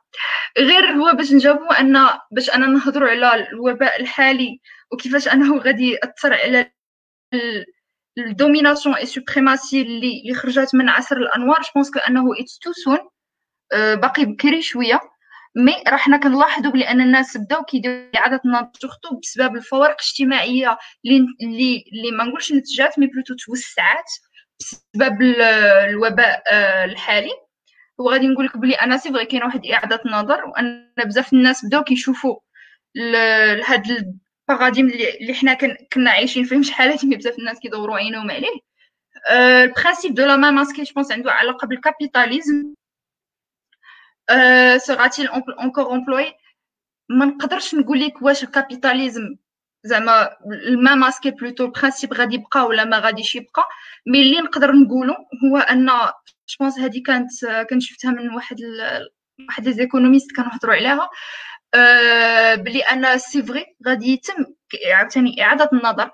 غير هو باش نجاوبو أن باش أنا نهضروا على الوباء الحالي وكيفاش أنه غادي يأثر على ال domination et suprématie اللي خرجت من عصر الأنوار je pense انه it's too soon باقي بكري شوية. mais راه حنا كنلاحظوا بلي أن الناس بداو كيديروا اعاده النظر surtout بسبب الفوارق الاجتماعية اللي اللي ما نقولش نتجات mais plutôt توسعات بسبب الوباء آه، الحالي. وغادي نقول لك بلي أنا c'est vrai كاين واحد إعادة النظر وأن بزاف الناس بداو كيشوفوا هاد paradigme اللي حنا كنا عايشين فيه شحال هادي بزاف الناس كيدوروا عينهم عليه. ال principe de la main masquée je pense عنده علاقة بال capitalisme. sera-t-elle encore employée ما نقدرش نقول لك واش ال capitalisme زعما la main masquée plutôt ال principe غادي يبقى ولا ما غاديش يبقى mais اللي نقدر نقولو هو ان je pense هادي كانت كنت شفتها من واحد ال... واحد les économistes كانوا يهضروا عليها بلي أنا c'est vrai غادي يتم عاوتاني اعاده النظر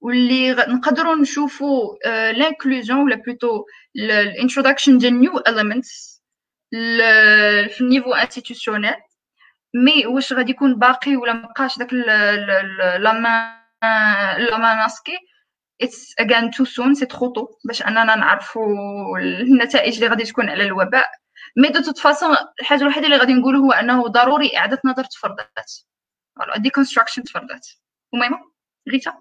واللي نقدروا نشوفوا l'inclusion ولا plutôt ال introduction ديال new elements في ال niveau institutional mais واش غادي يكون باقي ولا مابقاش داك la main la main masquée it's again too soon c'est trop tôt باش اننا نعرفوا النتائج اللي غادي تكون على الوباء. mais de toute façon الحاجة الوحيدة اللي غادي نقوله هو أنه ضروري إعادة نظر تفرضات voilà deconstruction تفرضات وميمه غيتا.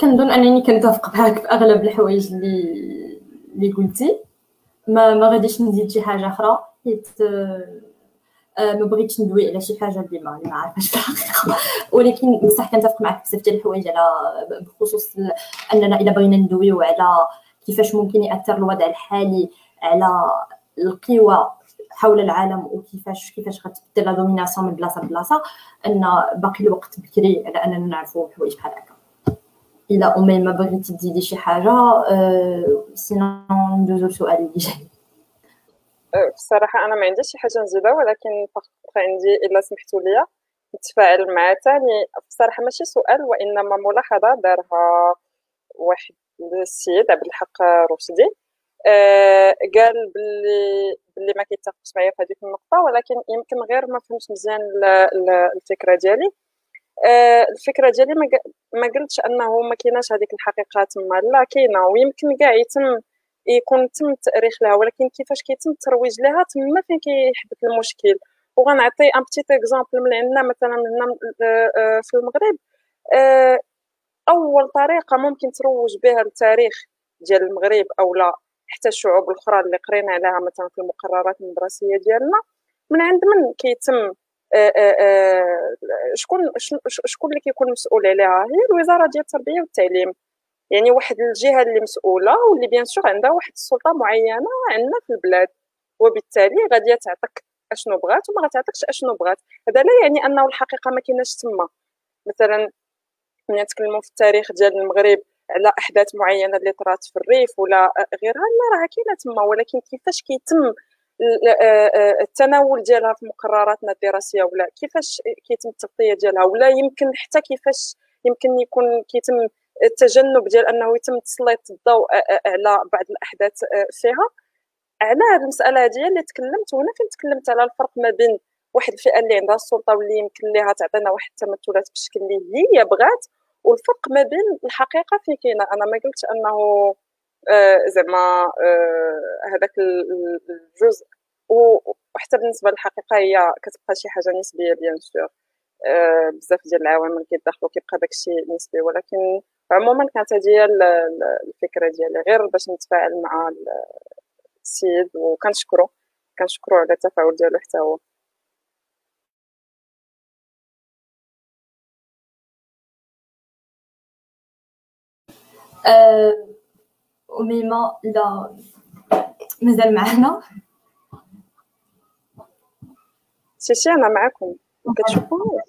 كنظن أنني كنتفق معاك في اغلب الحوايج اللي اللي قلتي. ما ما غاديش نزيد شي حاجة أخرى حيت آه، ما بغيتش ندوي على شي حاجة اللي ما عارفاش في الحقيقة. ولكن بصح كنتفق معك بزاف ديال الحوايج على بخصوص أننا إلا بغينا ندويو على كيفاش ممكن يأثر الوضع الحالي على القوى حول العالم وكيفاش كيفاش غتبدل لا دوميناسيون من بلاصة لبلاصة أن باقي الوقت بكري على أننا نعرفوا حوايج بحال هكا. إلى امي ما بغيتي تزيدي شي حاجة سينون ندوزو للسؤال اللي جاي بصراحة أنا ما عنديش شي حاجة نزيدها ولكن عندي إلا سمحتوا لي نتفاعل مع ثاني بصراحة ماشي سؤال وإنما ملاحظه دارها واحد السيد عبد الحق رشدي. آه قال باللي باللي ما كيتفقش معايا في هذيك النقطة ولكن يمكن غير ما فهمش مزيان الفكرة ديالي. الفكرة ديالي ما قلتش أنه ما كايناش هذيك الحقيقة تما لا كاينة ويمكن كاع يتم يكون تم التأريخ لها ولكن كيفاش كيتم الترويج لها تما فين كيحدث المشكل. وغنعطي un petit exemple من عندنا مثلا هنا آه، آه، في المغرب. آه، أول طريقة ممكن تروج بها التاريخ ديال المغرب أو لا حتى الشعوب الأخرى اللي قرينا عليها مثلا في المقررات المدرسية ديالنا من عند من كيتم شكون شكون اللي كيكون مسؤول عليها؟ هي الوزارة ديال التربية والتعليم. يعني واحد الجهة اللي مسؤولة واللي بيان سور عندها واحد السلطة معينة عندنا في البلاد. وبالتالي غادي تعطيك أشنو بغات وما غتعطيكش أشنو بغات. هذا لا يعني أنه الحقيقة ما كايناش تما. مثلا ملي نتكلموا في التاريخ ديال المغرب على أحداث معينة اللي طرات في الريف ولا غيرها لا راه كاينة تما. ولكن كيفاش كيتم التناول ديالها في مقرراتنا الدراسيه ولا كيفاش كيتم التغطية ديالها ولا يمكن حتى كيفاش يمكن يكون كيتم التجنب ديال أنه يتم تسليط الضوء على بعض الأحداث فيها؟ على هذه المسألة هذه اللي تكلمت وهنا فين تكلمت على الفرق ما بين واحد الفئة اللي عندها السلطة واللي يمكن ليها تعطينا واحد التمثلات بالشكل اللي هي بغات والفرق ما بين الحقيقة في كاينة. أنا ما قلتش أنه آه زعما آه هذاك الجزء. وحتى بالنسبة للحقيقة هي كتبقى شي حاجة نسبية بيان سور. آه بزاف ديال العوامل كيدخلوا كيبقى داكشي نسبي. ولكن عموما كانت هذه الفكرة ديالي. غير باش نتفاعل مع السيد وكنشكرو. كنشكرو على التفاعل ديالو حتى هو. أميمة إذا مازال معنا. si si أنا معكم كتشوفوا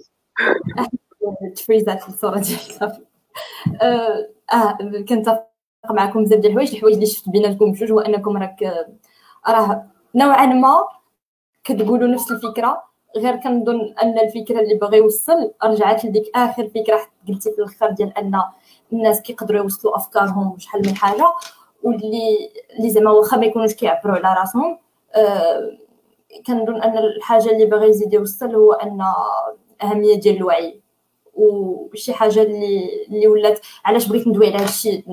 تفريزات الصورة ديالك آه, آه كنتفق معكم بزاف ديال الحوايج. الحوايج اللي شفت بيناتكم بجوج هو أنكم راك راه نوعا ما كتقولوا نفس الفكرة. غير كنظن أن الفكرة اللي باغي يوصل رجعت لديك آخر فكرة قلتي في الآخر ديال أن الناس كيقدروا يوصلوا أفكارهم شحال من حاجة واللي اللي زعما واخا ما يكونوش كيعبروا على راسهم أه كنظن أن الحاجة اللي باغي يزيد يوصل هو أن أهمية ديال الوعي. وشي حاجة اللي اللي ولات علاش بغيت ندوي على هادشي؟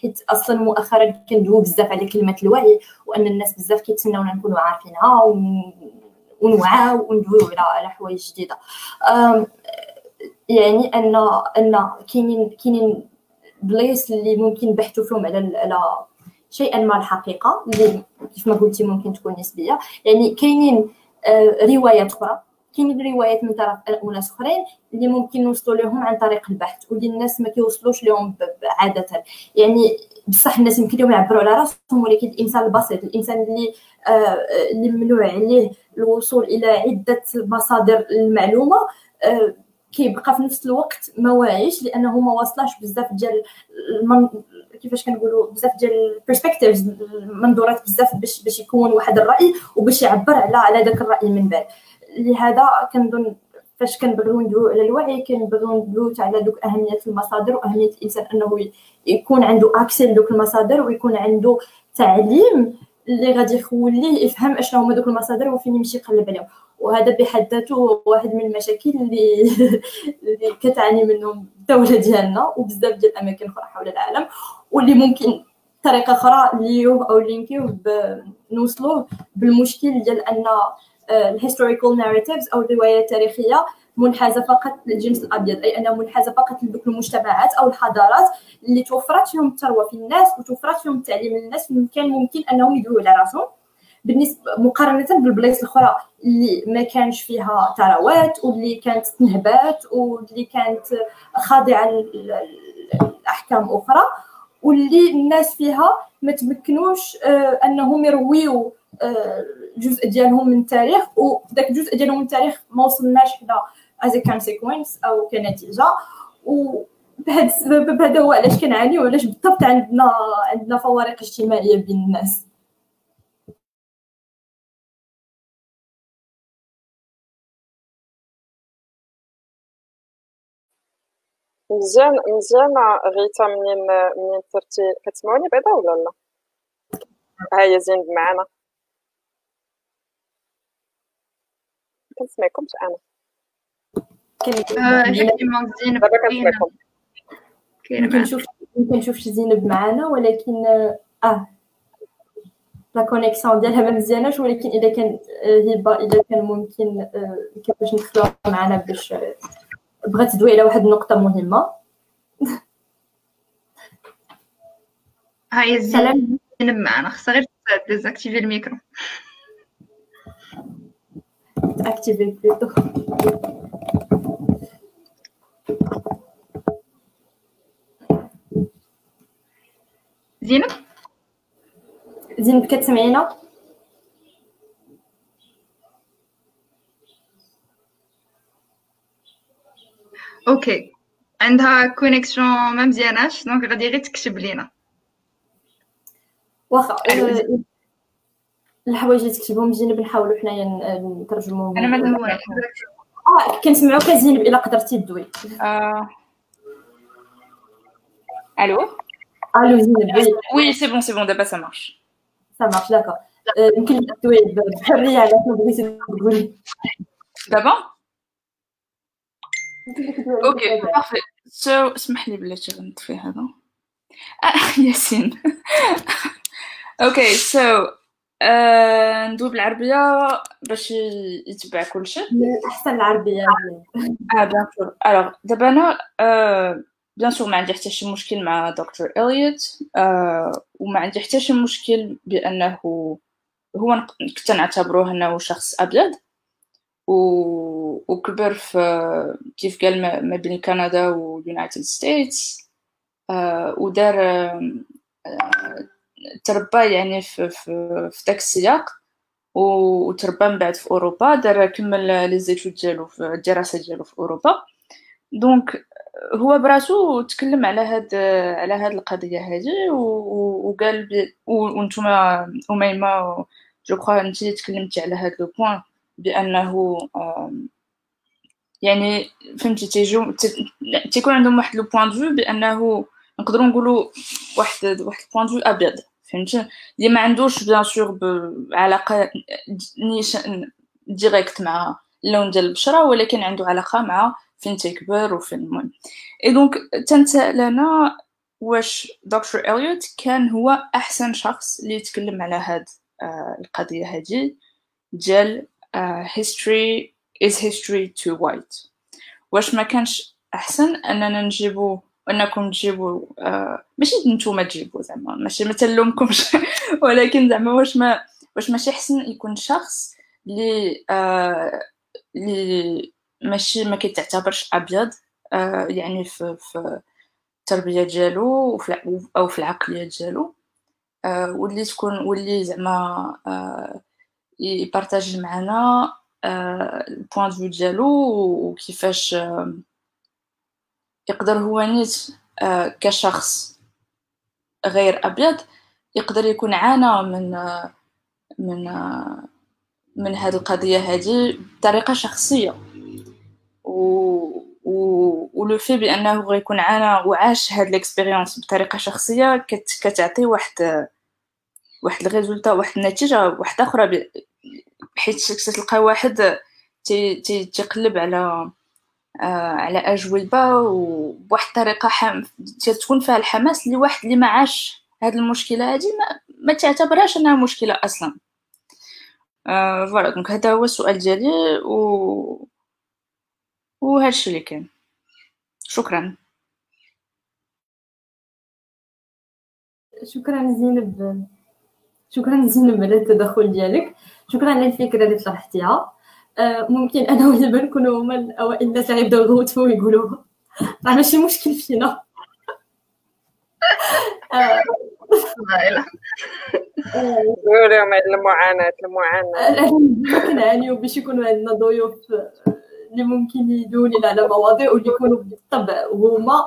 حيت أصلا مؤخرا كندوي بزاف على كلمة الوعي وأن الناس بزاف كيتسناونا نكونوا عارفينها ونوعاو وندويو على على حوايج جديدة. يعني ان أن كاينين كاينين بلايص اللي ممكن نبحثوا فيهم على على شيئا ما الحقيقة اللي كيف ما قلتي ممكن تكون نسبية. يعني كاينين آه، روايات أخرى. كاينين روايات من طرف اناس أخرين اللي ممكن نوصلوا لهم عن طريق البحث واللي الناس ما كيوصلوش لهم عادة. يعني بصح الناس يمكن لهم يعبروا على راسهم ولكن الإنسان البسيط الإنسان اللي اللي ممنوع عليه الوصول إلى عدة مصادر المعلومه آه كيبقى في نفس الوقت ما واعيش لأنه ما واصلاش بزاف ديال المن... كيفاش كنقولوا بزاف ديال ال perspectives المنظورات بزاف باش باش يكون واحد الرأي وباش يعبر على على ذاك الرأي من بعد. لهذا كنظن فاش كنبغيو ندويو على الوعي كنبغيو ندويو على دوك أهمية المصادر وأهمية الإنسان أنه يكون عنده accès لدوك المصادر ويكون عنده تعليم اللي غادي يخوليه يفهم اشنو هما دوك المصادر وفين يمشي يقلب عليهم. وهذا بحد ذاته واحد من المشاكل اللي اللي كتعاني منهم الدولة ديالنا وبزاف ديال الأماكن أخرى حول العالم واللي ممكن طريقة أخرى ليوه أو لي link يوه نوصلوه بالمشكل ديال أن ال historical narratives أو الرواية التاريخية منحازة فقط للجنس الأبيض أي أنها منحازة فقط لذوك المجتمعات أو الحضارات اللي توفرت فيهم الثروة في الناس وتوفرت فيهم التعليم للناس. كان ممكن أنهم يدويو على رأسهم بالنسبة مقارنة بالبلايص الأخرى اللي ما كانش فيها ثروات واللي كانت تنهبات واللي كانت خاضعة لأحكام أخرى واللي الناس فيها ما تمكنوش آه، أنهم يرويو آه، جزء ديالهم من التاريخ. وداك الجزء ديالهم من التاريخ ما وصلناش حنا as consequence أو كنتيجة. وبهذا السبب هذا هو علاش كنعاني وعلاش بالضبط عندنا عندنا فوارق اجتماعية بين الناس. مزيان مزيان غيتا منين منين درتي كتسمعوني بعدا ولا لا؟ ها هي زينب معانا كنسمعكمش أنا. زينب. كنشوف كنشوف شي زينب معانا ولكن آه. لا كونيكسيون ديالها ما مزياناش ولكن إذا كان هبة إذا كان ممكن كيفاش ندخلوها معنا باش بغات تدوي على واحد النقطة مهمة. هاي الزلم معنا خصها غير désactiver ال micro. activer plutôt زينب؟ زينب كتسمعينا؟ OK عندها connexion ما مزياناش donc غادي غير تكتب لينا. واخا آه، الحوايج اللي تكتبهم زينب بنحاولوا حنايا نترجموهم. أنا ما آه كنسمعوك زينب إلا قدرتي تدوي آه. ألو؟ ألو زينب oui c'est bon c'est bon دابا ça marche ça marche d'accord يمكن لك تدوي بحرية على شنو بغيتي تقولي دابا OK parfait so اسمح لي بلاتي غنطفي هذا. آه ياسين. OK so ندوي بالعربيه باش يتبع كلشي أحسن العربية. آه bien sûr alors دابا أنا bien sûr ما عندي حتى شي مشكل مع دكتور إليوت وما عندي حتى شي مشكل بأنه هو كنت نعتبروه أنه شخص أبيض و... وكبر في كيف قال ما بين كندا وال United States ودار تربى يعني في في, في داك السياق وتربى من بعد في أوروبا دار كمل les études ديالو في الدراسة ديالو في أوروبا. donc هو براسو تكلم على هاد على هاد القضية هذه وقال وأنتم أميمة je crois انت تكلمتي على هاد le point بأنه يعني فهمتي تيجو تيكون عندهم واحد le point de vue بأنه نقدروا نقولوا واحد واحد point de vue أبيض. فهمتي؟ اللي ما عندوش bien sûr علاقة نيش directe مع اللون ديال البشرة ولكن عنده علاقة مع فين تيكبر وفين المهم. et donc تنسأل أنا واش دكتور إليوت كان هو أحسن شخص اللي يتكلم على هاد آه القضية هذه ديال history is history too white واش ما كانش أحسن أننا نجيبو وأنكم تجيبوا آه ماشي نتوما تجيبوا زعما ماشي ما تلومكمش ولكن زعما واش ما واش ماشي حسن يكون شخص اللي آه اللي ماشي ما كيتعتبرش أبيض آه يعني في في التربيه ديالو أو في العقلية ديالو. آه واللي تكون واللي زعما آه ي partager معنا آه ال point de vue ديالو وكيفاش آه يقدر هو نيت آه كشخص غير أبيض يقدر يكون عانى من آه من آه من هذه القضية هذه بطريقة شخصية. و ولو في بأنه غيكون عانى وعاش هاد l'expérience بطريقة شخصية كت... كتعطي واحد واحد ال résultat واحد النتيجة واحدة أخرى حيت تلقى واحد تي... تي... تيقلب على على اجوبه وبواحد الطريقة حم... تكون فيها الحماس لواحد اللي ما عاش هاد المشكلة هادي ما, ما تعتبرهاش أنها مشكلة أصلا. آه voilà donc هذا هو السؤال ديالي و وهادشي اللي كان شكرا. شكرا زينب شكرا زينب على التدخل ديالك. شكرا على الفكرة اللي طرحتيها. آه، ممكن أنا وهبه نكونوا هما الاوائل الناس اللي يبداو يغوتوا ويقولوا راه ماشي مشكل فينا؟ قولوا المعاناة المعاناة. كنعانيو باش يكونوا عندنا ضيوف اللي ممكن يدوني على مواضيع واللي يكونوا بالطبع هما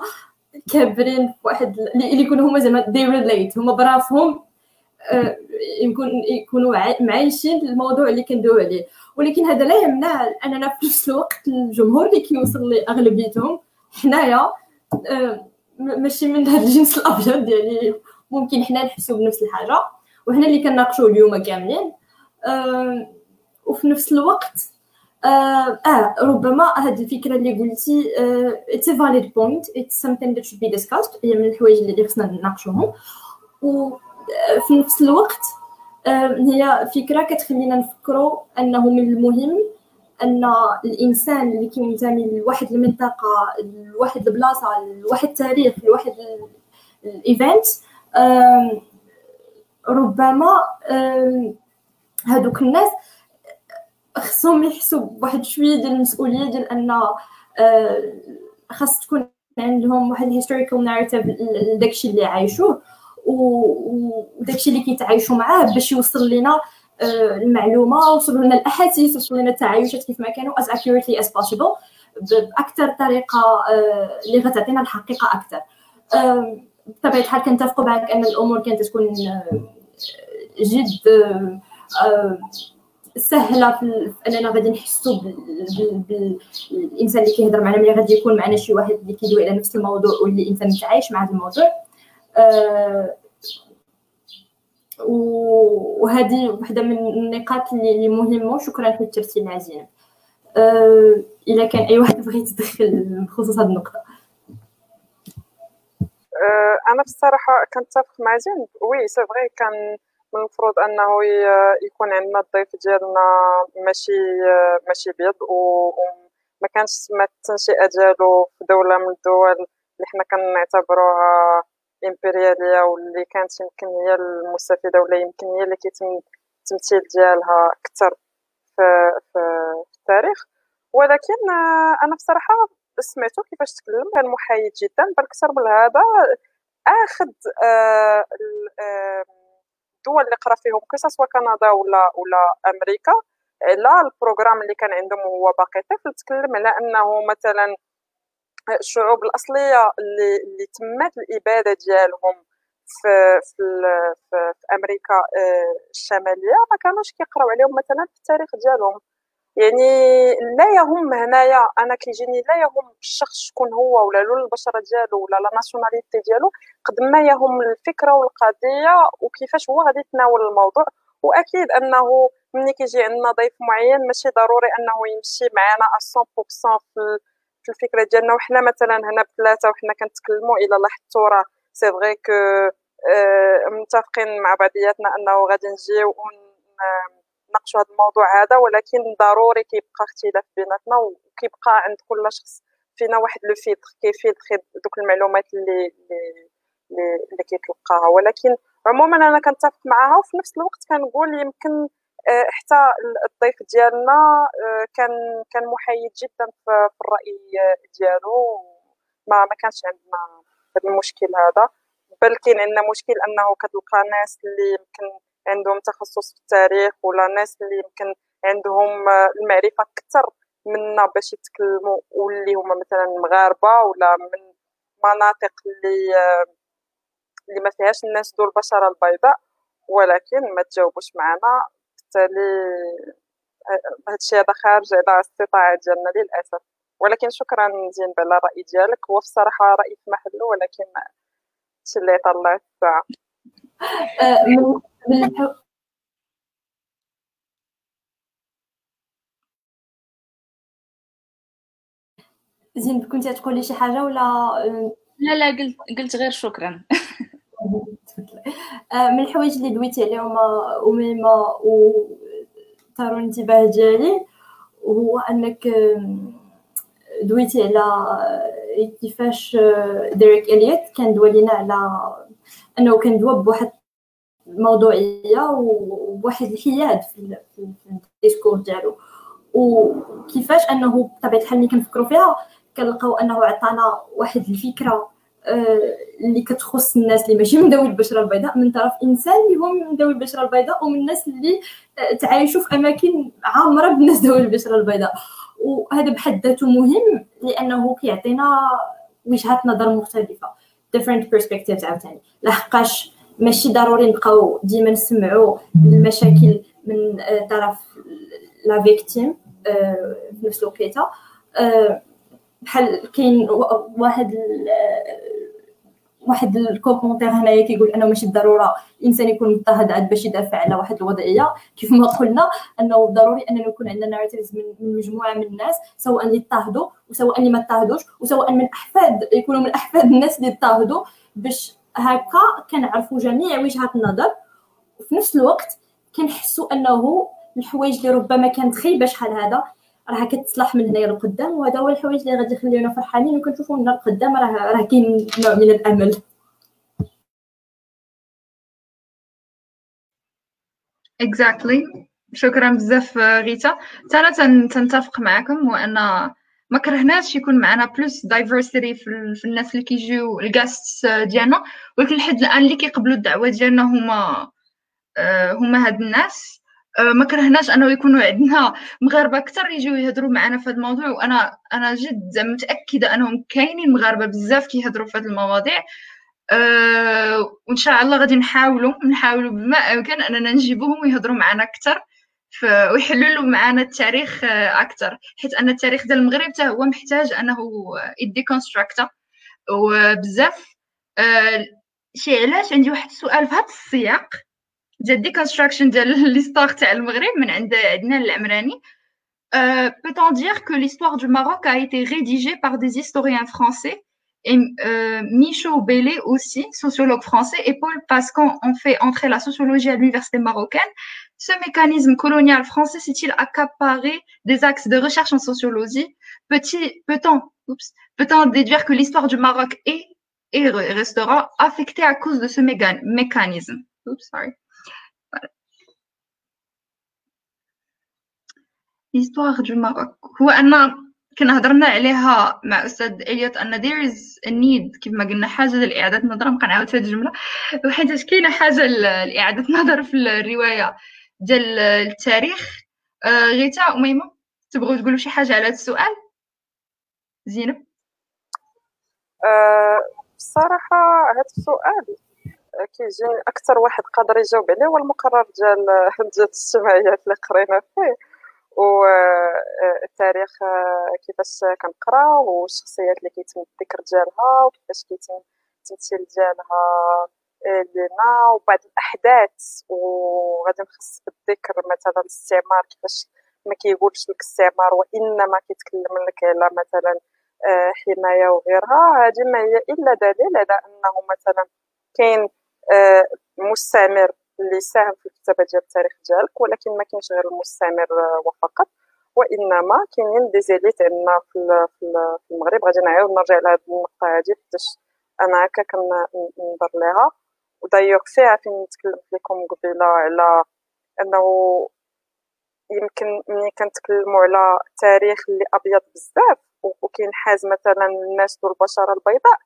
كابرين في واحد اللي يكونوا هما زعما they relate هما براسهم آه، يمكن يكونوا معايشين الموضوع اللي كندويو عليه. ولكن هذا لا يمنع أننا في نفس الوقت الجمهور اللي كيوصل لاغلبيتهم حنايا آه، ماشي من هذا الجنس الأبيض يعني ممكن حنا نحسوا بنفس الحاجة. وحنا اللي كنناقشوا اليوم كاملين. آه، وفي نفس الوقت آه, آه ربما هذه الفكرة اللي قلتي it's valid point it's something that should be discussed. هي من الحوايج اللي خصنا نناقشوهم. وفي نفس الوقت هي فكرة كتخلينا نفكروا أنه من المهم أن الإنسان اللي كينتمي لواحد المنطقة لواحد البلاصة لواحد التاريخ لواحد ال event ربما هادوك الناس خصهم يحسوا بواحد شوية ديال المسؤولية ديال أن آه، خاص تكون عندهم واحد الهيستوريكال ناريتيف لداكشي اللي عايشوه. وداكشي اللي كيتعايشوا معاه باش يوصل لنا آه، المعلومة وصلوا لنا الاحاسيس وصلوا لنا التعايشات كيف ما كانوا as accurately as possible بأكثر طريقة اللي غتعطينا الحقيقة أكثر. بطبيعة الحال كنتفقوا معك أن الأمور كانت تكون جد سهلة في أننا غادي نحسوا بالإنسان اللي كيهضر معنا ملي غادي يكون معنا شي واحد اللي كيدوي على نفس الموضوع واللي انسان متعايش مع هذا الموضوع. وهذه وحدة من النقاط اللي مهمة وشكرا في الترتيب العزيز إلا كان أي واحد بغى يتدخل بخصوص هذه النقطة. أه أنا بصراحة كنتفق مع زين. وي سي فغي كان من المفروض أنه يكون عندنا الضيف ديالنا ماشي ماشي بيض وما كانش تما التنشئه ديالو في دولة من الدول اللي حنا كنعتبروها امبرياليه واللي كانت يمكن هي المستفيدة ولا يمكن هي اللي كيتم التمثيل ديالها أكثر في, في, في التاريخ. ولكن أنا بصراحة سمعته كيفاش تكلم كان محايد جدا بل أكثر من هذا آخذ آه الدول اللي قرأ فيهم قصص وكندا ولا ولا أمريكا على البروغرام اللي كان عندهم هو باقي طفل تكلم على أنه مثلا الشعوب الأصلية اللي اللي تمت الإبادة ديالهم في في, في, في أمريكا آه، الشمالية ما كانوش كيقراو عليهم مثلا في التاريخ ديالهم. يعني لا يهم هنايا أنا كيجيني لا يهم الشخص شكون هو ولا لون البشرة ديالو ولا la nationalité ديالو قد ما يهم الفكرة والقضية وكيفاش هو غادي يتناول الموضوع. وأكيد أنه ملي كيجي عندنا ضيف معين ماشي ضروري أنه يمشي معنا 100% في في الفكرة ديالنا وحنا مثلا هنا بثلاثة وحنا كنتكلموا إلى لاحظتوا راه c'est vrai que متفقين مع بعضياتنا أنه غادي نجيو نناقشوا هذا الموضوع هذا ولكن ضروري كيبقى اختلاف بيناتنا وكيبقى عند كل شخص فينا واحد le filtre كي filtrer دوك المعلومات اللي اللي اللي كيتلقاها. ولكن عموما أنا كنتفق معها وفي نفس الوقت كنقول يمكن حتى الضيف ديالنا آه، كان كان محايد جدا في الرأي ديالو ما ما كانش عندنا هذا المشكل هذا. بل كاين عندنا مشكل أنه كتلقى ناس اللي يمكن عندهم تخصص في التاريخ ولا ناس اللي يمكن عندهم المعرفة أكثر منا باش يتكلموا واللي هما مثلا مغاربه ولا من مناطق اللي اللي ما فيهاش الناس ذو البشره البيضاء. ولكن ما تجاوبوش معنا. بالتالي هادشي هذا خارج على الاستطاعه ديالنا للأسف. ولكن شكرا زين على الراي ديالك. هو في الصراحه رأي في محله ولكن هادشي اللي طلع الساعة زين كنتي تقولي شي حاجة ولا؟ لا لا قلت قلت غير شكرا. آه، من الحوايج اللي دويتي عليهم اميمه وثاروا الانتباه ديالي. هو أنك دويتي على كيفاش ديريك إليوت كان دوا لينا على أنه كان دوا بواحد الموضوعية وواحد الحياد في ال discours ديالو. وكيفاش أنه بطبيعة الحال ملي كنفكروا فيها كنلقاو أنه عطانا واحد الفكرة آه، اللي كتخص الناس اللي ماشي من ذوي البشرة البيضاء من طرف إنسان اللي هم من ذوي البشرة البيضاء ومن الناس اللي آه، تعايشوا في أماكن عامرة بالناس ذوي البشرة البيضاء. وهذا بحد ذاته مهم لأنه كيعطينا وجهات نظر مختلفة different perspectives عاوتاني. لحقاش ماشي ضروري نبقاو ديما نسمعوا المشاكل من آه، طرف la victime في نفس الوقيتة. بحال كاين واحد واحد ال commentaire هنايا كيقول أنه ماشي بالضرورة الإنسان يكون مضطهد عاد باش يدافع على واحد الوضعية. كيف ما قلنا أنه ضروري أننا يكون عندنا ناريتيفز من مجموعة من الناس سواء اللي اضطهدوا وسواء اللي ما اضطهدوش وسواء من احفاد يكونوا من أحفاد الناس اللي اضطهدوا باش هكا كنعرفوا جميع وجهات النظر. وفي نفس الوقت كنحسوا أنه الحوايج اللي ربما كانت خايبه شحال هذا راه كتصلح من هنايا لقدام وهذا هو الحوايج اللي غادي يخليونا فرحانين. وكنشوفوا من القدام راه راه كاين نوع من الأمل. Exactly. شكرا بزاف غيتا. أنا تنتفق معكم وان ما كرهناش يكون معنا بلوس دايفرسيتي في الناس اللي كيجيو الكاست ديالنا. ولكن لحد الآن اللي كيقبلوا الدعوة ديالنا هما آه، هما هاد الناس. آه، ما كرهناش أنه يكونوا عندنا مغاربة. أكثر يجيو يهضروا معنا في هذا الموضوع وأنا أنا جد متأكدة أنهم كاينين مغاربة بزاف كيهضروا في هذه المواضيع. أه وإن شاء الله غادي نحاولوا نحاولوا بما أمكن أننا نجيبوهم ويهضروا معنا أكثر ويحللوا معنا التاريخ آه، أكثر حيت أن التاريخ ديال المغرب حتى هو محتاج أنه يديكونستراكتا وبزاف أه شي علاش عندي واحد السؤال في هذا السياق. ديال ديكونستراكشن ديال ليستوار تاع المغرب من عند عندنا العمراني Euh, Peut-on dire que l'histoire du Maroc a été rédigée par des historiens français et euh, Michaud Bellé aussi, sociologue français, et Paul Pascan ont fait entrer la sociologie à l'université marocaine. Ce mécanisme colonial français s'est-il accaparé des axes de recherche en sociologie Peut-on peut déduire que l'histoire du Maroc est et restera affectée à cause de ce mécanisme Oops, sorry. L'histoire du Maroc. هو أن كنا هضرنا عليها مع أستاذ إليوت أن there is a need كيف ما قلنا حاجة لإعادة النظر نبقى نعاود هذه الجملة. وحيت كاينة حاجة لإعادة النظر في الرواية ديال التاريخ. آه، غيتا أميمة تبغوا تقولوا شي حاجة على هذا السؤال؟ زينب؟ أه بصراحة هذا السؤال كيجيني أكثر واحد قادر يجاوب عليه هو المقرر ديال ديال الاجتماعيات اللي قرينا فيه. والتاريخ آه، كيفاش كنقرا والشخصيات اللي كيتم الذكر ديالها وكيفاش كيتم التمثيل ديالها آه، لينا. وبعض الأحداث وغادي نخص بالذكر مثلا الاستعمار كيفاش ما كيقولش لك الاستعمار وإنما كيتكلم لك على مثلا آه، حماية وغيرها. هذه ما هي إلا دليل على أنه مثلا كاين آه، مستعمر اللي ساهم في الكتابة ديال التاريخ ديالك ولكن ما كاينش غير المستعمر آه، وفقط. وإنما كاينين دي زيليت عندنا في في المغرب. غادي نعاود نرجع لهاد النقطة هادي حيتاش أنا هكا كنظر ليها. ودايوغ فيها فين تكلمت لكم قبيلة على أنه يمكن ملي كنتكلموا على تاريخ اللي أبيض بزاف وكينحاز مثلا الناس ذو البشره البيضاء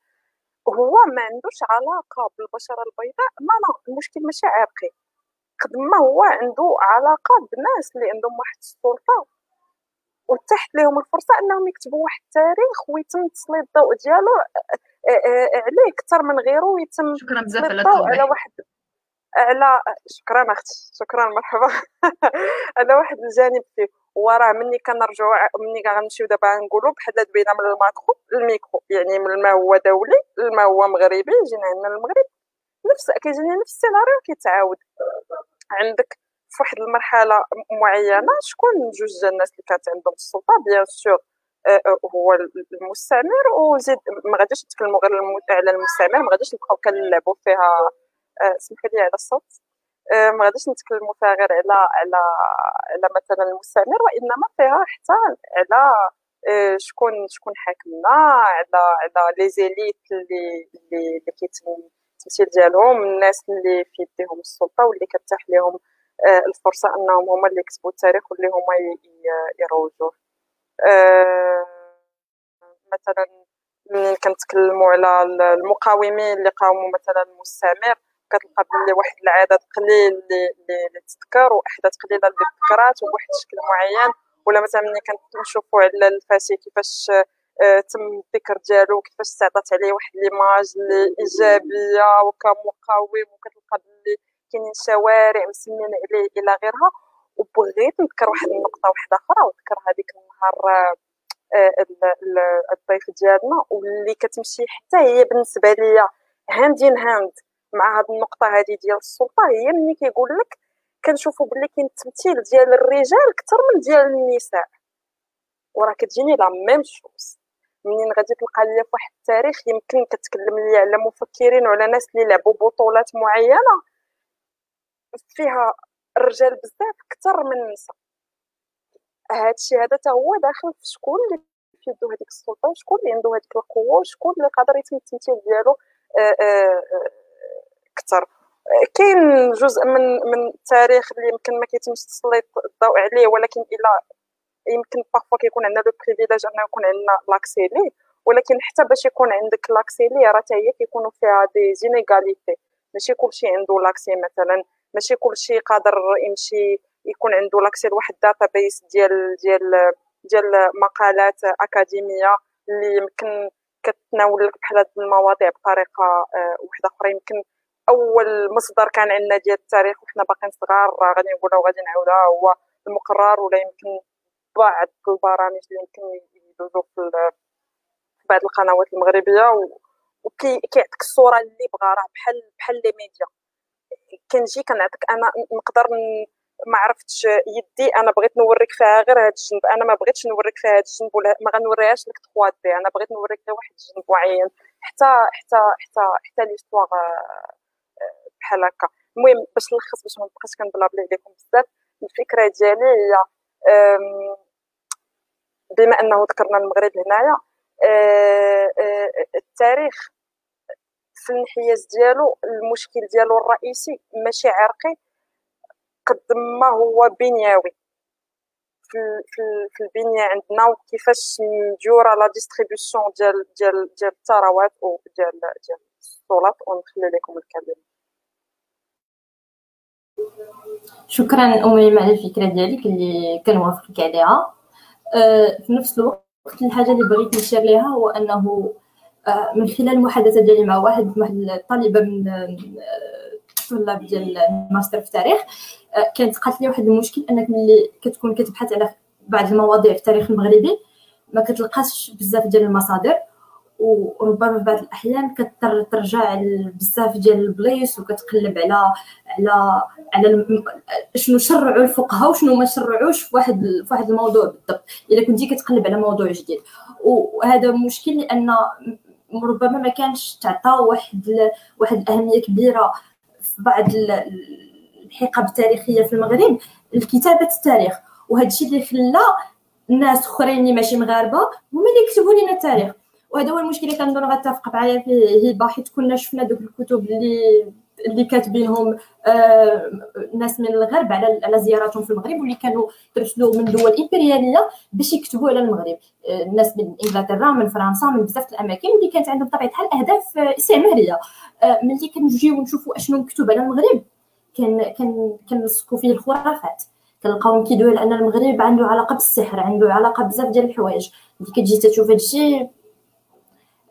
هو ما عندوش علاقة بالبشره البيضاء ما لا المشكل ماشي عرقي قد ما هو عنده علاقة بناس اللي عندهم واحد السلطة. وتحت لهم الفرصة إنهم يكتبوا واحد التاريخ ويتم تسليط الضوء ديالو عليه أكثر من غيره ويتم شكرا بزاف على واحد على شكرا أختي شكرا مرحبا. على واحد الجانب فيه. وراه ملي كنرجعوا ملي غنمشيو دابا نقولوا بحال دوينا من ال macro لل micro. يعني من ما هو دولي لما هو مغربي جينا عندنا المغرب. نفس كيجيني نفس السيناريو كيتعاود عندك في واحد المرحلة معينة. شكون جوج الناس اللي كانت عندهم السلطة؟ بيان سور آه، آه، هو المستعمر وزيد ما غاديش نتكلموا غير على المستعمر ما غاديش نبقاو كنلعبوا فيها. آه، سمحوا لي على الصوت. ما غاديش نتكلموا فيها غير على على على مثلا المستعمر وإنما فيها حتى على آه، شكون شكون حاكمنا على على لي زيليت اللي اللي كيتم التمثيل ديالهم الناس اللي في يديهم السلطة واللي كتاح لهم الفرصة أنهم هما اللي يكتبوا التاريخ واللي هما يروجوه. مثلا ملي كنتكلموا على المقاومين اللي قاوموا مثلا المستعمر كتلقى بلي واحد العدد قليل اللي تذكر واحداث قليلة اللي تذكرات وبواحد الشكل معين. ولا مثلا ملي كنشوفوا على الفاسي كيفاش آه، تم الذكر ديالو كيفاش استعطات عليه واحد l'image اللي إيجابية وكمقاوم وكتلقى بلي كاينين شوارع مسمين عليه إلى غيرها. وبغيت نذكر واحد النقطة واحدة أخرى وذكر هذيك النهار آه، الضيف ديالنا واللي كتمشي حتى هي بالنسبة ليا hand in hand مع هاد النقطة هذه ديال السلطة هي ملي كيقول لك كنشوفوا بلي كاين التمثيل ديال الرجال أكثر من ديال النساء. وراه كتجيني لا ميم شوز. منين غادي تلقى ليا في واحد التاريخ يمكن كتكلم لي على مفكرين وعلى ناس اللي لعبوا بطولات معينة؟ فيها الرجال بزاف أكثر من النساء. هادشي هذا تا هو داخل في شكون اللي في يدو هذيك السلطة؟ وشكون اللي عنده هذيك القوة؟ وشكون اللي قادر يتم التمثيل ديالو؟ آآ آآ أكثر. كاين جزء من من التاريخ اللي يمكن ما كيتمش تسليط الضوء عليه ولكن إلى يمكن parfois كيكون عندنا le privilège أنه يكون عندنا l'accès ليه. ولكن حتى باش يكون عندك l'accès ليه راه هي كيكونوا فيها des inégalités ماشي كلشي عنده l'accès مثلا. ماشي كلشي قادر يمشي يكون عنده l'accès لواحد database ديال ديال ديال مقالات أكاديمية اللي يمكن كتناول لك بحال هاد المواضيع بطريقة آه، واحدة أخرى. يمكن أول مصدر كان عندنا ديال التاريخ وحنا باقيين صغار غادي نقولها وغادي نعاودها هو المقرر ولا يمكن بعض البرامج اللي يمكن يدوزو في بعض القنوات المغربية وكيعطيك الصورة اللي بغا راه بحال بحال لي ميديا. كنجي كنعطيك أنا نقدر ما عرفتش يدي أنا بغيت نوريك فيها غير هاد الجنب. أنا ما بغيتش نوريك فيها هاد الجنب ولا ما غنوريهاش لك 3 دي. أنا بغيت نوريك غير واحد الجنب معين حتى حتى حتى حتى ليستواغ آه، بحال هكا. المهم باش نلخص باش ما نبقاش كنبلابلي عليكم بزاف الفكرة ديالي هي بما أنه ذكرنا المغرب هنايا آه، آه، التاريخ في الانحياز ديالو المشكل ديالو الرئيسي ماشي عرقي قد ما هو بنيوي. في في البنية عندنا وكيفاش مديوره la distribution ديال ديال ديال الثروات وديال ديال السلطات ونخلي لكم الكلمة شكرا أميمة على الفكرة ديالك اللي كنوافقك عليها. أه في نفس الوقت الحاجة اللي بغيت نشير ليها هو أنه أه من خلال المحادثة ديالي مع واحد واحد الطالبة من طلاب ديال الماستر في التاريخ أه كانت قالت لي واحد المشكل أنك ملي كتكون كتبحث على بعض المواضيع في التاريخ المغربي ما كتلقاش بزاف ديال المصادر. وربما في بعض الأحيان كضطر ترجع بزاف ديال البلايص وكتقلب على على على شنو شرعوا الفقهاء وشنو ما شرعوش في واحد في واحد الموضوع بالضبط. إلا كنتي كتقلب على موضوع جديد. وهذا مشكل لأن ربما ما كانش تعطى واحد واحد الأهمية كبيرة في بعض الحقب التاريخية في المغرب لكتابه التاريخ. وهذا الشيء اللي خلى ناس أخرين اللي ماشي مغاربه هما اللي يكتبوا لنا التاريخ. وهذا هو المشكل اللي كنظن غتفق معايا فيه هبه حيت كنا شفنا دوك الكتب اللي اللي كاتبينهم آه ناس من الغرب على على زياراتهم في المغرب واللي كانوا ترسلوا من دول إمبريالية باش يكتبوا على المغرب. آه الناس من إنجلترا من فرنسا من بزاف الأماكن اللي كانت عندهم بطبيعه الحال أهداف استعمارية. آه ملي كنجيو نشوفوا أشنو مكتوب على المغرب كان كان كنلصقوا فيه الخرافات. كنلقاوهم كيدويو على أن المغرب عنده علاقة بالسحر عنده علاقة بزاف ديال الحوايج. ملي كتجي تشوف هادشي آه،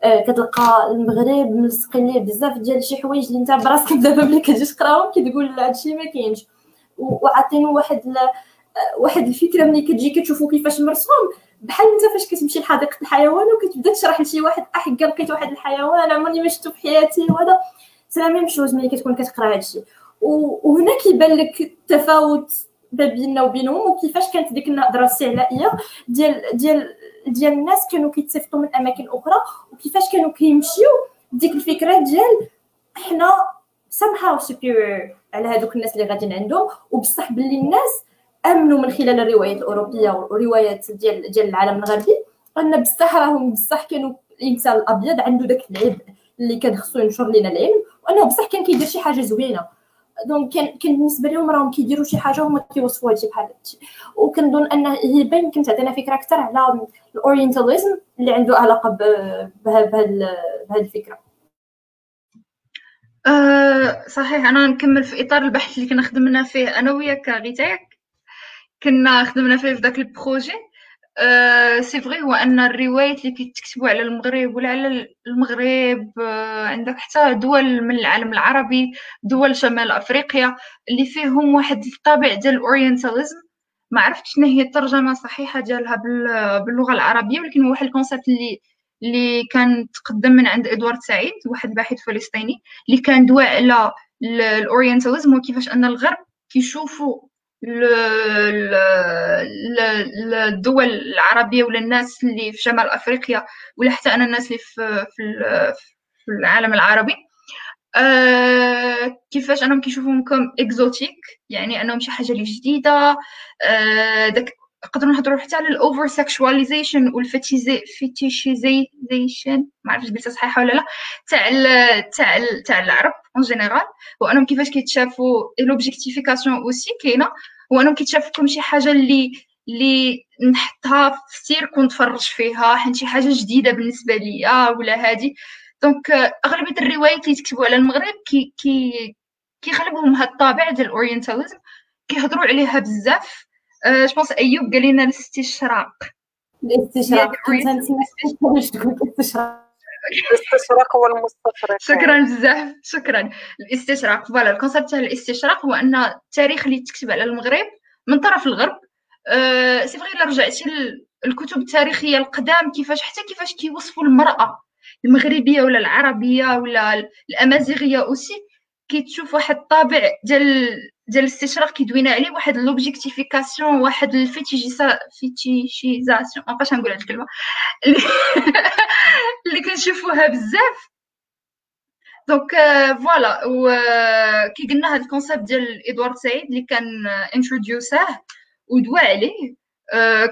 كتلقى المغرب ملصقين ليه بزاف ديال شي حوايج اللي انت براسك دابا ملي كتجي تقراهم كتقول هادشي ما كاينش. وعاطينو واحد آه، واحد الفكرة ملي كتجي كتشوفو كيفاش مرسوم بحال انت فاش كتمشي لحديقة الحيوان وكتبدا تشرح لشي واحد احكا لقيت واحد الحيوان عمرني ما شفتو في حياتي. وهذا c'est la même chose ملي كتكون كتقرا هادشي. وهنا كيبان لك التفاوت ما بيننا وبينهم وكيفاش كانت ديك النظرة استعلائيه ديال ديال ديال الناس كانوا كيتصيفطوا من أماكن أخرى وكيفاش كانوا كيمشيو ديك الفكرة ديال حنا somehow superior على هذوك الناس اللي غاديين عندهم. وبصح باللي الناس آمنوا من خلال الروايات الأوروبية وروايات ديال ديال العالم الغربي. ان بصح راهم بصح كانوا الإنسان الأبيض عنده داك العيب اللي كان خصو ينشر لنا العلم. وأنه بصح كان كيدير شي حاجة زوينة. donc كان كان بالنسبة لهم راهم كيديروا شي حاجة هما كيوصفوا هادشي بحال هادشي. وكنظن أن هبة يمكن تعطينا فكرة أكثر على ال orientalisme اللي عنده علاقة بهذه الفكرة. أه صحيح أنا نكمل في إطار البحث اللي كنا خدمنا فيه أنا وياك غيتاك. كنا خدمنا فيه في داك ال projet. c'est vrai هو أن الروايات اللي كيتكتبوا على المغرب ولا على المغرب أه عندك حتى دول من العالم العربي دول شمال أفريقيا اللي فيهم واحد الطابع ديال ال orientalisme. ما عرفتش شنو هي الترجمة الصحيحة ديالها باللغة العربية ولكن هو واحد ال concept اللي اللي كان تقدم من عند إدوارد سعيد واحد باحث فلسطيني اللي كان دوا على ال orientalisme وكيفاش أن الغرب كيشوفوا الدول العربية ولا الناس اللي في شمال أفريقيا ولا حتى أنا الناس اللي في في العالم العربي. آه كيفاش أنهم كيشوفوهم exotiques؟ يعني أنهم شي حاجة جديدة. آه داك نقدروا نهضروا حتى على ال oversexualization وال fetishization ما عرفتش قلتها صحيحة ولا لا. تاع تاع تاع العرب en général وأنهم كيفاش كيتشافوا l'objectification aussi كاينة. وأنهم كيتشافوا comme شي حاجة اللي اللي نحطها في السيرك ونتفرج فيها. حيت شي حاجة جديدة بالنسبة ليا ولا هادي. donc أغلبية الروايات اللي تكتبوا على المغرب كي كي كيغلبهم هاد الطابع ديال ال orientalisme. كيهضروا عليها بزاف. je pense ايوب قال لنا الاستشراق الاستشراق الاستشراق الاستشراق هو المستشرق شكرا بزاف شكرا الاستشراق voilà ال concept تاع الاستشراق هو ان التاريخ اللي تكتب على المغرب من طرف الغرب أه c'est vrai الا رجعتي الكتب التاريخيه القدام كيفاش حتى كيفاش كيوصفوا المراه المغربيه ولا العربيه ولا الامازيغيه aussi كيتشوف واحد الطابع ديال ديال الاستشراق كيدوينا عليه واحد l'objectification واحد ال fétichisa- fétichisation مابقاش نقول هاد الكلمة. اللي كنشوفوها بزاف. دونك voilà و كي قلنا هاد ال concept ديال إدوارد سعيد اللي كان introduisah ودوا عليه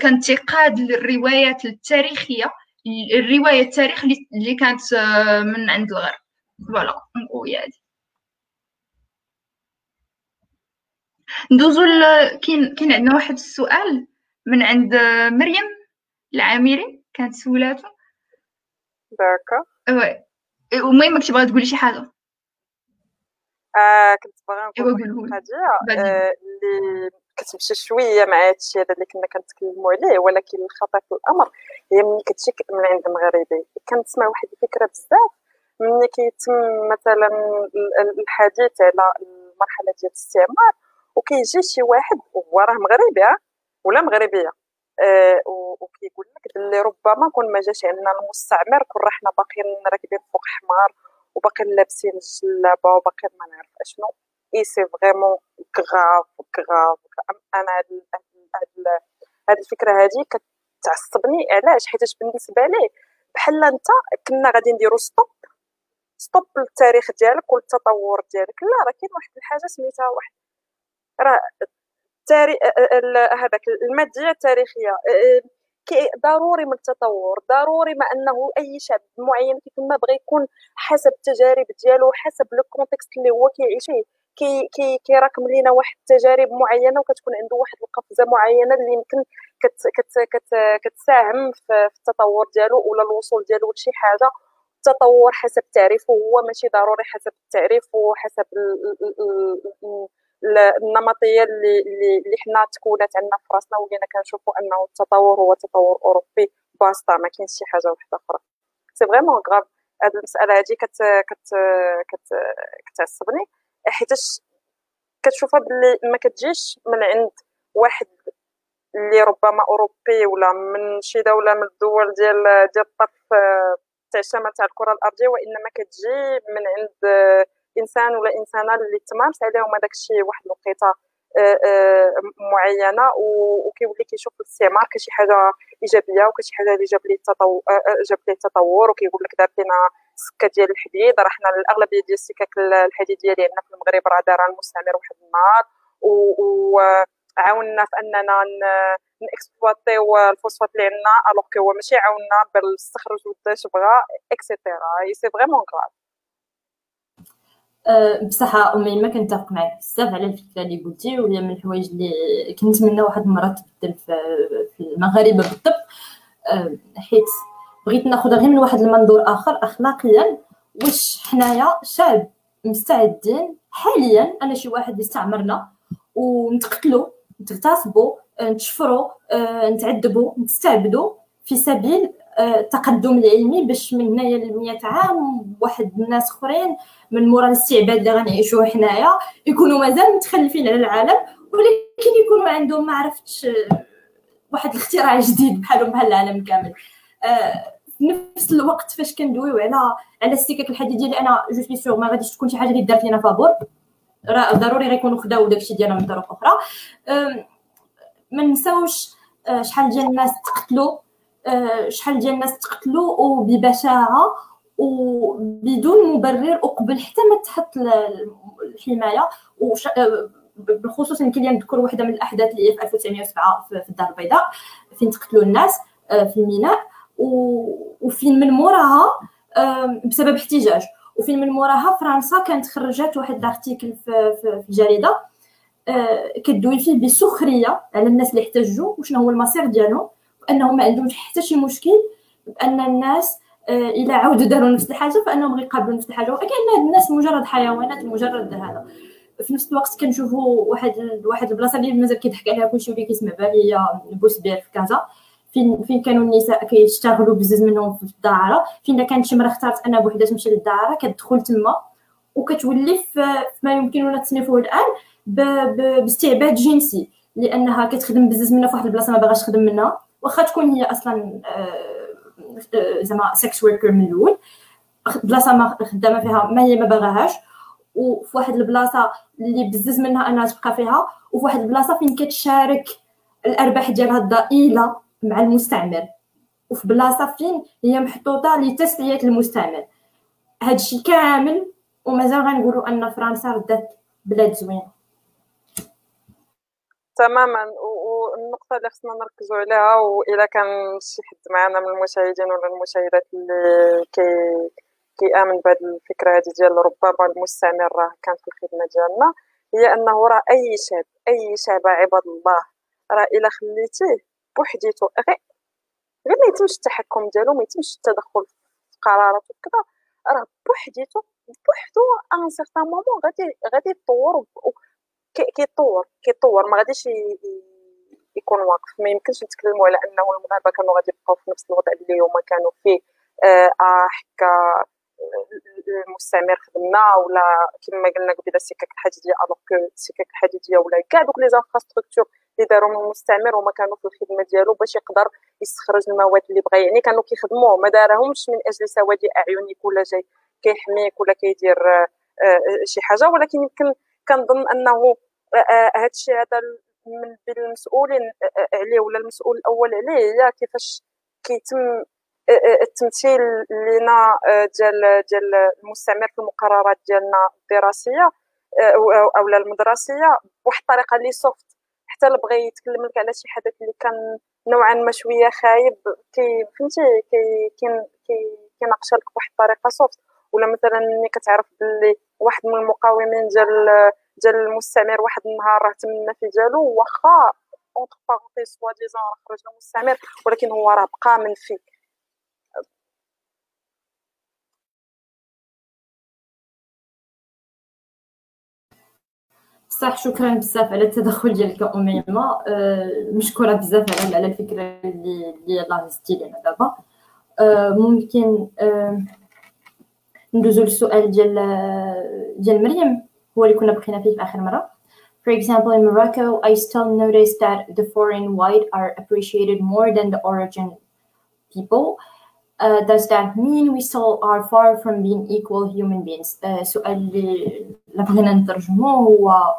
كان انتقاد للروايات التاريخية الرواية التاريخ اللي كانت من عند الغرب. voilà نقول هادي. ندوزو كاين كاين عندنا واحد السؤال من عند مريم العامري كانت سولاتو. داكا. وي المهم كنتي باغا تقولي شي حاجة. آه كنت باغا نقول حاجة. آه اللي كتمشي شوية مع هادشي هذا اللي كنا كنتكلموا عليه ولكن الخطر في الأمر هي ملي كتجي من عند مغربي كنسمع واحد الفكرة بزاف. ملي كيتم مثلا الحديث على المرحلة ديال الاستعمار وكيجي شي واحد وهو راه مغربي ولا مغربية. أه وكيقول لك اللي ربما كون ما جاش عندنا المستعمر كون رحنا باقيين راكبين فوق حمار وباقيين لابسين الجلابه وباقيين ما نعرف أشنو. et c'est vraiment grave grave أنا هاد الفكرة هادي كتعصبني. علاش؟ حيت بالنسبة ليه بحال أنت كنا غادي نديرو stop stop للتاريخ ديالك والتطور ديالك. لا راه كاين واحد الحاجة سميتها واحد راه التاري... هذاك الماديه التاريخية ضروري من التطور ضروري ما أنه أي شعب معين كيف ما بغى يكون حسب التجارب ديالو حسب le contexte اللي هو كيعيش فيه. كي كي كيراكم لينا واحد التجارب معينة وكتكون عنده واحد القفزة معينة اللي يمكن كت كت كت كتساهم في التطور ديالو ولا الوصول ديالو لشي حاجة. التطور حسب تعريفه هو ماشي ضروري حسب التعريف وحسب النمطية اللي اللي حنا تكونت عندنا في راسنا ولينا كنشوفوا أنه التطور هو تطور أوروبي basta ما كاينش شي حاجة واحدة أخرى. c'est vraiment grave هاد المسألة هادي كت كت كت كتعصبني حيتاش كتشوفها باللي ما كتجيش من عند واحد اللي ربما أوروبي ولا من شي دولة من الدول ديال ديال الطرف تاع الشمال تاع الكرة الأرضية وإنما كتجي من عند انسان ولا انسانه اللي تمارس عليهم هذاك الشيء واحد الوقيته آه، آه، معينة وكيولي كيشوف الاستعمار كشي حاجة إيجابية وكشي حاجة اللي جاب ليه التطور آه، جاب ليه التطور وكيقول لك دار لنا سكة ديال الحديد. راه حنا الأغلبية ديال السكك الحديديه عندنا في المغرب راه دارها المستعمر واحد النهار. وعاوننا في أننا n exploitiw الفوسفات اللي عندنا alors هو ماشي عاوننا بالاستخرج وداش بغا et cetera c'est vraiment أه، بصح أمي ما كنتفق معك بزاف على الفكرة اللي قلتي وهي من الحوايج اللي كنتمنى واحد المرة تبدل في المغاربة بالضبط أه، حيت بغيت ناخذ غير من واحد المنظور آخر اخلاقيا. واش حنايا شعب مستعدين حاليا؟ أنا شي واحد يستعمرنا ونتقتلوا نتغتصبوا نتشفروا أه، نتعذبوا نستعبدوا في سبيل التقدم العلمي باش من هنايا ل 100 عام واحد الناس أخرين من مورا الاستعباد اللي غنعيشوه حنايا يكونوا مازال متخلفين على العالم ولكن يكونوا عندهم ما عرفتش واحد الاختراع جديد بحالهم بحال العالم كامل. آه، في نفس الوقت فاش كندويو على على السكك الحديدية اللي أنا je suis sûre ما غاديش تكون شي حاجة اللي دارت لينا فابور. راه ضروري غيكونوا خداو داكشي ديالنا من طرق أخرى. ما نساوش آه، شحال ديال الناس تقتلوا. شحال ديال الناس تقتلوا وببشاعه وبدون مبرر وقبل حتى ما تحط الحماية. وش... آه، بالخصوص يمكن لي نذكر واحدة من الأحداث اللي هي في 1907 في الدار البيضاء فين تقتلوا الناس آه، في الميناء وفين من موراها بسبب احتجاج. وفين من موراها فرنسا كانت خرجت واحد الأرتيكل في الجريدة كدوي فيه بسخرية على الناس اللي احتجوا وشنو هو المصير ديالهم. أنهم ما عندهمش حتى شي مشكل بأن الناس آه، إلى عاودوا داروا نفس الحاجة فأنهم غيقابلوا نفس الحاجة. وكأن الناس مجرد حيوانات مجرد هذا. في نفس الوقت كنشوفوا واحد واحد البلاصة اللي مازال كيضحك عليها كلشي واللي كيسمع بها هي بوسبير في كازا. فين فين كانوا النساء كيشتغلوا بزاف منهم في الدعارة. فين كانت شي مرا اختارت أنها بوحدها تمشي للدعارة كتدخل تما. وكتولي في ما يمكننا تصنيفه الآن باستعباد جنسي. لأنها كتخدم بزاف منها في واحد البلاصة ما باغاش تخدم منها. واخا تكون هي أصلا آه، زعما sex worker من الأول. بلاصة خدامة فيها ما هي ما باغاهاش. وفي واحد البلاصة اللي بزز منها أنها تبقى فيها وفي واحد البلاصة فين كتشارك الأرباح ديالها الضئيلة مع المستعمر. وفي بلاصة فين هي محطوطة لتسلية المستعمر. هادشي كامل ومازال غنقولوا أن فرنسا ردات بلاد زوينة. تماما. والنقطه اللي خصنا نركزوا عليها واذا كان شي حد معنا من المشاهدين ولا المشاهدات اللي كي كيامن بهذه الفكرة هذه ديال ربما المستعمر راه كان في الخدمة ديالنا هي أنه راه أي شاب أي شابه عباد الله راه إلا خليتيه بوحديتو غير غير ما يتمش التحكم ديالو ما يتمش التدخل في قرارات وكذا راه بوحديتو بوحدو un certain moment غادي غادي يطور كيطور كيطور ما غاديش يكون واقف. ما يمكنش نتكلموا على أنه المغاربه كانوا غادي يبقاو في نفس الوضع اللي هما كانوا فيه. آه, آه، حكا المستعمر خدمنا ولا كما قلنا قبيلة السكك الحديدية alors que السكك الحديدية ولا كاع دوك les infrastructures اللي داروا من المستعمر هما كانوا في الخدمة ديالو باش يقدر يستخرج المواد اللي بغى. يعني كانوا كيخدموه ما دارهمش من أجل سواد أعينك ولا جاي كيحميك ولا كيدير آه، آه، شي حاجة. ولكن يمكن كنظن أنه آه، هذا الشيء هذا من المسؤولين عليه ولا المسؤول الأول عليه هي كيفاش كيتم التمثيل لنا ديال ديال المستعمر في المقررات ديالنا الدراسية أو المدرسية بواحد الطريقة اللي soft حتى اللي بغى يتكلم لك على شي حدث اللي كان نوعا ما شوية خايب كي فهمتي؟ كي كي كيناقش لك بواحد الطريقة soft ولا مثلا ملي كتعرف باللي واحد من المقاومين ديال ديال المستعمر واحد النهار راه تمنى في ديالو واخا entre parenthèses soi-disant راه خرج المستعمر ولكن هو راه بقى منفي صح شكرا بزاف على التدخل ديالك أميمة. أه مشكورة بزاف على على الفكرة اللي اللي هزتي لنا دابا. أه ممكن أه ندوزو للسؤال ديال ديال مريم. هو اللي كنا بقينا فيه في آخر مرة For example, in Morocco, I still notice that the foreign white are appreciated more than the origin people. Uh, does that mean we still are far from being equal human beings? Uh, سؤال اللي بغينا نترجموه هو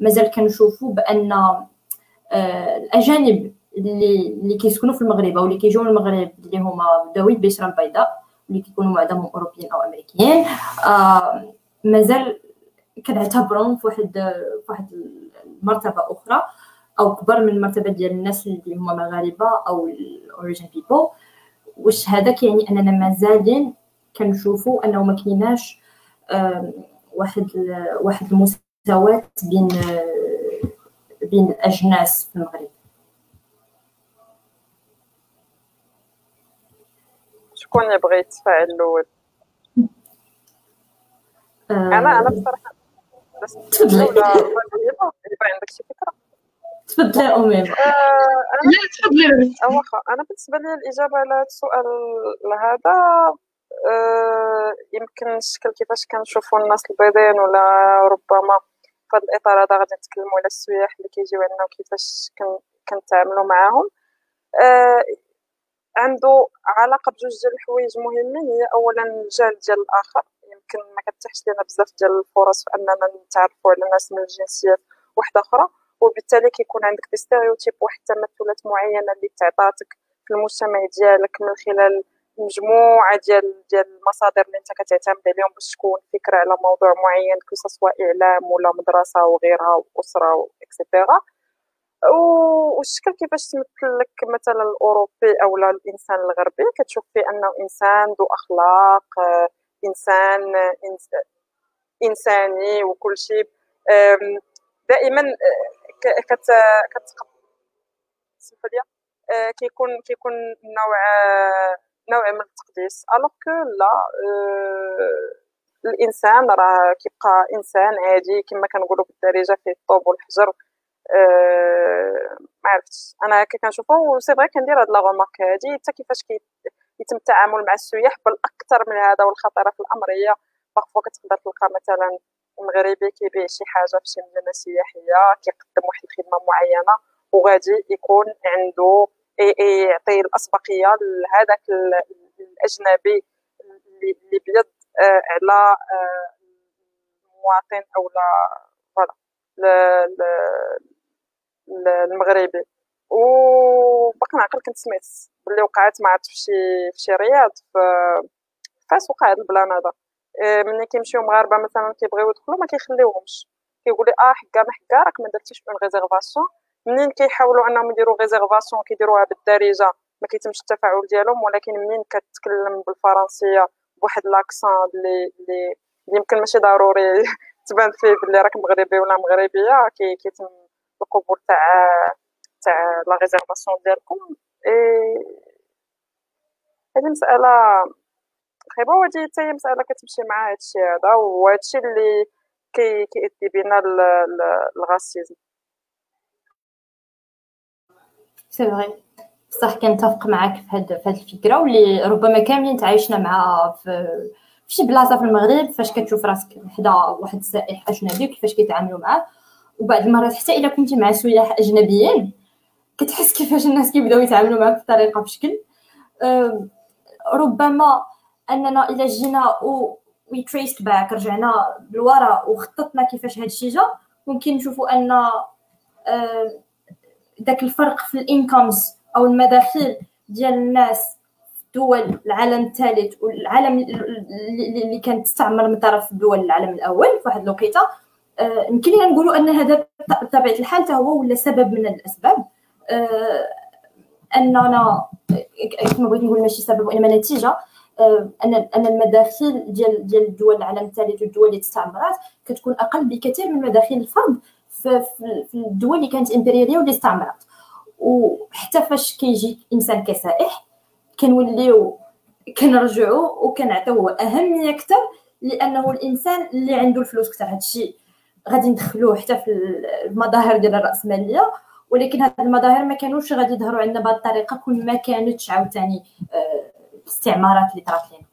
مازال كنشوفوا بأن uh, الأجانب اللي اللي كيسكنوا في المغرب أو اللي كيجيو المغرب اللي هما ذوي البشره البيضاء اللي كيكونوا معظمهم أوروبيين أو أمريكيين آه مازال كنعتبرهم في واحد في واحد المرتبه أخرى أو كبر من المرتبة ديال الناس اللي هما مغاربة أو ال origin people واش هذا كيعني أننا مازالين كنشوفوا أنه ما كايناش واحد واحد المساواة بين بين الأجناس في المغرب شكون اللي بغى يتفاعل الأول آه. أنا أنا بصراحة بس تفضلي. ولا يبقى عندك شي فكرة. تفضلي آه لا تفضلي. واخا أنا بالنسبة لي الإجابة على هذا السؤال هذا آه يمكن الشكل كيفاش كنشوفوا الناس البيضين ولا ربما في هذا الإطار هذا غادي نتكلموا على السياح اللي كيجيو عندنا وكيفاش كنتعاملوا معاهم. آه عنده علاقة بجوج ديال الحوايج مهمين هي اولا الجهل ديال الآخر. يمكن ما كتحش لنا بزاف ديال الفرص في أننا نتعرفوا على ناس من الجنسيات واحدة أخرى وبالتالي كيكون عندك des stéréotypes واحد التمثلات معينة اللي تعطاتك في المجتمع ديالك من خلال مجموعة ديال ديال المصادر اللي أنت كتعتمد عليهم باش تكون فكرة على موضوع معين كو سواء إعلام ولا مدرسة وغيرها وأسرة اكسيتيرا والشكل كيفاش تمثل لك مثلا الأوروبي أو الإنسان الغربي؟ كتشوف فيه أنه إنسان ذو أخلاق إنسان إنساني وكل شيء. دائما كت لي كيكون كيكون نوع نوع من التقديس. alors que لا الإنسان راه كيبقى إنسان عادي كما كنقولوا بالدارجة فيه الطوب والحجر. أه ما عرفتش. أنا هكا كنشوفو c'est vrai كندير هاد لا هادي. حتى كيفاش كيتم التعامل مع السياح بل أكثر من هذا والخطيره في الأمر. هي parfois كتقدر تلقى مثلا مغربي كيبيع شي حاجة في شي مدينة سياحية كيقدم واحد الخدمة معينة وغادي يكون عنده يعطي الأسبقية لهذاك الأجنبي اللي بيض آه، على آه، المواطن أو لا فوالا المغربي. وباقي نعقل كنت سمعت بلي وقعت ما عرفت في شي في شي رياض في فاس وقع هذا البلان هذا. آه، ملي كيمشيو مغاربة مثلا كيبغيو يدخلوا ما كيخليوهمش. كيقول لي آه حكا ما حكا راك ما درتيش une réservation منين كيحاولوا أنهم يديروا ريزيرفاسيون كيديروها بالدارجة ما كيتمش التفاعل ديالهم ولكن منين كتكلم بالفرنسية بواحد l'accent اللي اللي يمكن ماشي ضروري تبان فيه بلي راك مغربي ولا مغربية كي كيتم القبول تاع تاع la réservation ديالكم. اي هذه مسألة خايبه وهادي حتى هي مسألة كتمشي مع هادشي هذا وهادشي اللي كي كيأدي بينا ال racisme c'est vrai بصح كنتفق معاك في هاد في هاد الفكرة واللي ربما كاملين تعايشنا معها في في شي بلاصة في المغرب فاش كتشوف راسك حدا واحد السائح أجنبي وكيفاش كيتعاملوا معاه. وبعض المرات حتى إلا كنتي مع سياح أجنبيين كتحس كيفاش الناس كيبداو يتعاملوا معاك بطريقة بشكل. ربما أننا الا جينا و we traced back رجعنا للوراء وخططنا كيفاش هاد الشيء جا ممكن نشوفوا أن داك الفرق في ال incomes أو المداخيل ديال الناس في دول العالم الثالث والعالم اللي كانت تستعمر من طرف دول العالم الأول في واحد الوقيتة. يمكن لنا نقولوا أن هذا بطبيعة الحال هو ولا سبب من الأسباب. اننا كما بغيت نقول ماشي سبب وإنما نتيجة آه، أن أن المداخيل ديال ديال الدول العالم الثالث والدول اللي استعمرات كتكون أقل بكثير من مداخيل الفرد في, الدول اللي كانت إمبريالية واللي استعمرت وحتى فاش كيجي إنسان كسائح كنوليو كنرجعو وكنعطيوه أهمية أكثر لأنه الإنسان اللي عنده الفلوس أكثر. هادشي غادي ندخلوه حتى في المظاهر ديال الرأسمالية. ولكن هاد المظاهر ما كانوش غادي يظهروا عندنا بهذه الطريقة كل ما كانتش عاوتاني آه، الاستعمارات اللي طرات لنا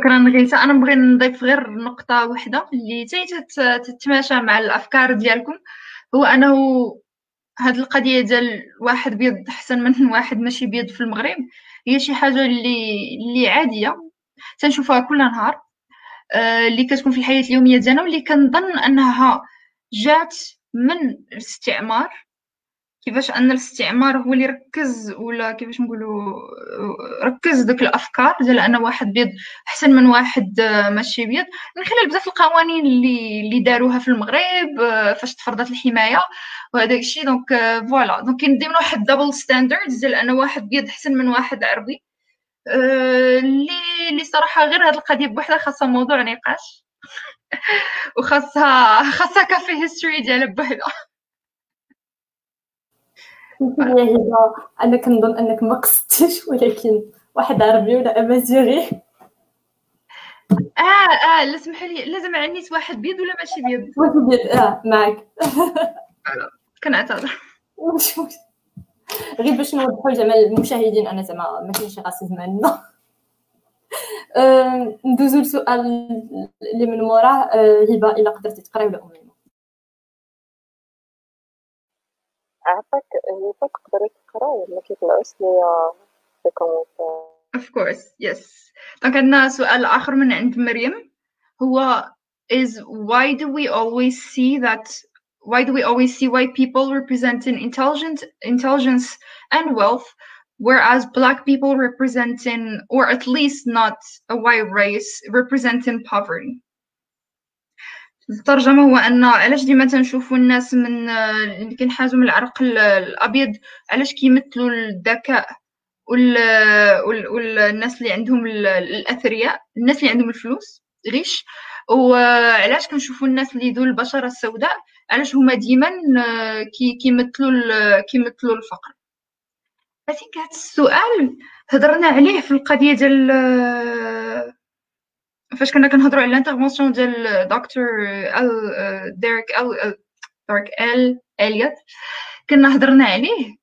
شكرا غيثا أنا نبغي نضيف غير نقطة واحدة اللي تتماشى مع الأفكار ديالكم. هو أنه هاد القضية ديال واحد بيض أحسن من واحد ماشي بيض في المغرب هي شي حاجة اللي اللي عادية. تنشوفها كل نهار. آه، اللي كتكون في الحياة اليومية ديالنا واللي كنظن أنها جات من الاستعمار. كيفاش أن الاستعمار هو اللي ركز ولا كيفاش نقولوا ركز ديك الأفكار ديال أن واحد بيض أحسن من واحد ماشي بيض. من خلال بزاف القوانين اللي اللي داروها في المغرب فاش تفرضت الحماية وهذاك الشيء donc voilà donc كاين ديما واحد double standards ديال أن واحد بيض أحسن من واحد عربي. اللي اللي صراحة غير هذه القضية بوحدها خاصها موضوع نقاش. وخاصها خاصها café history ديالها بوحدها. يا هبه أنا كنظن أنك ما قصدتش ولكن واحد عربي ولا أمازيغي. آه آه لا سمح لي لازم عنيت واحد بيض ولا ماشي بيض؟ واحد بيض آه معك كنعتذر. غير باش نوضحوا زعما المشاهدين أنا زعما ما كاينش راسيزم عندنا. ندوزو لسؤال اللي من موراه آه، هبة إلا قدرتي تقراي ولا أمي؟ عافاك هي تقدري تقراي ما كيطلعوش ليا في كومونتير of course yes. دونك عندنا سؤال آخر من عند مريم. هو is why do we always see that why do we always see white people representing intelligence intelligence and wealth whereas black people representing or at least not a white race representing poverty? الترجمة هو أن علاش ديما تنشوفوا الناس من اللي كينحازوا من العرق الأبيض علاش كيمثلوا الذكاء والناس اللي عندهم الأثرياء الناس اللي عندهم الفلوس ريش وعلاش كنشوفوا الناس اللي ذو البشرة السوداء علاش هما ديما كيمثلوا كيمثلوا الفقر. اثينك هذا السؤال هضرنا عليه في القضية ديال فاش كنا كنهضروا على ال intervention ديال دكتور ال ديريك ال ديريك ال إليوت كنا هضرنا عليه.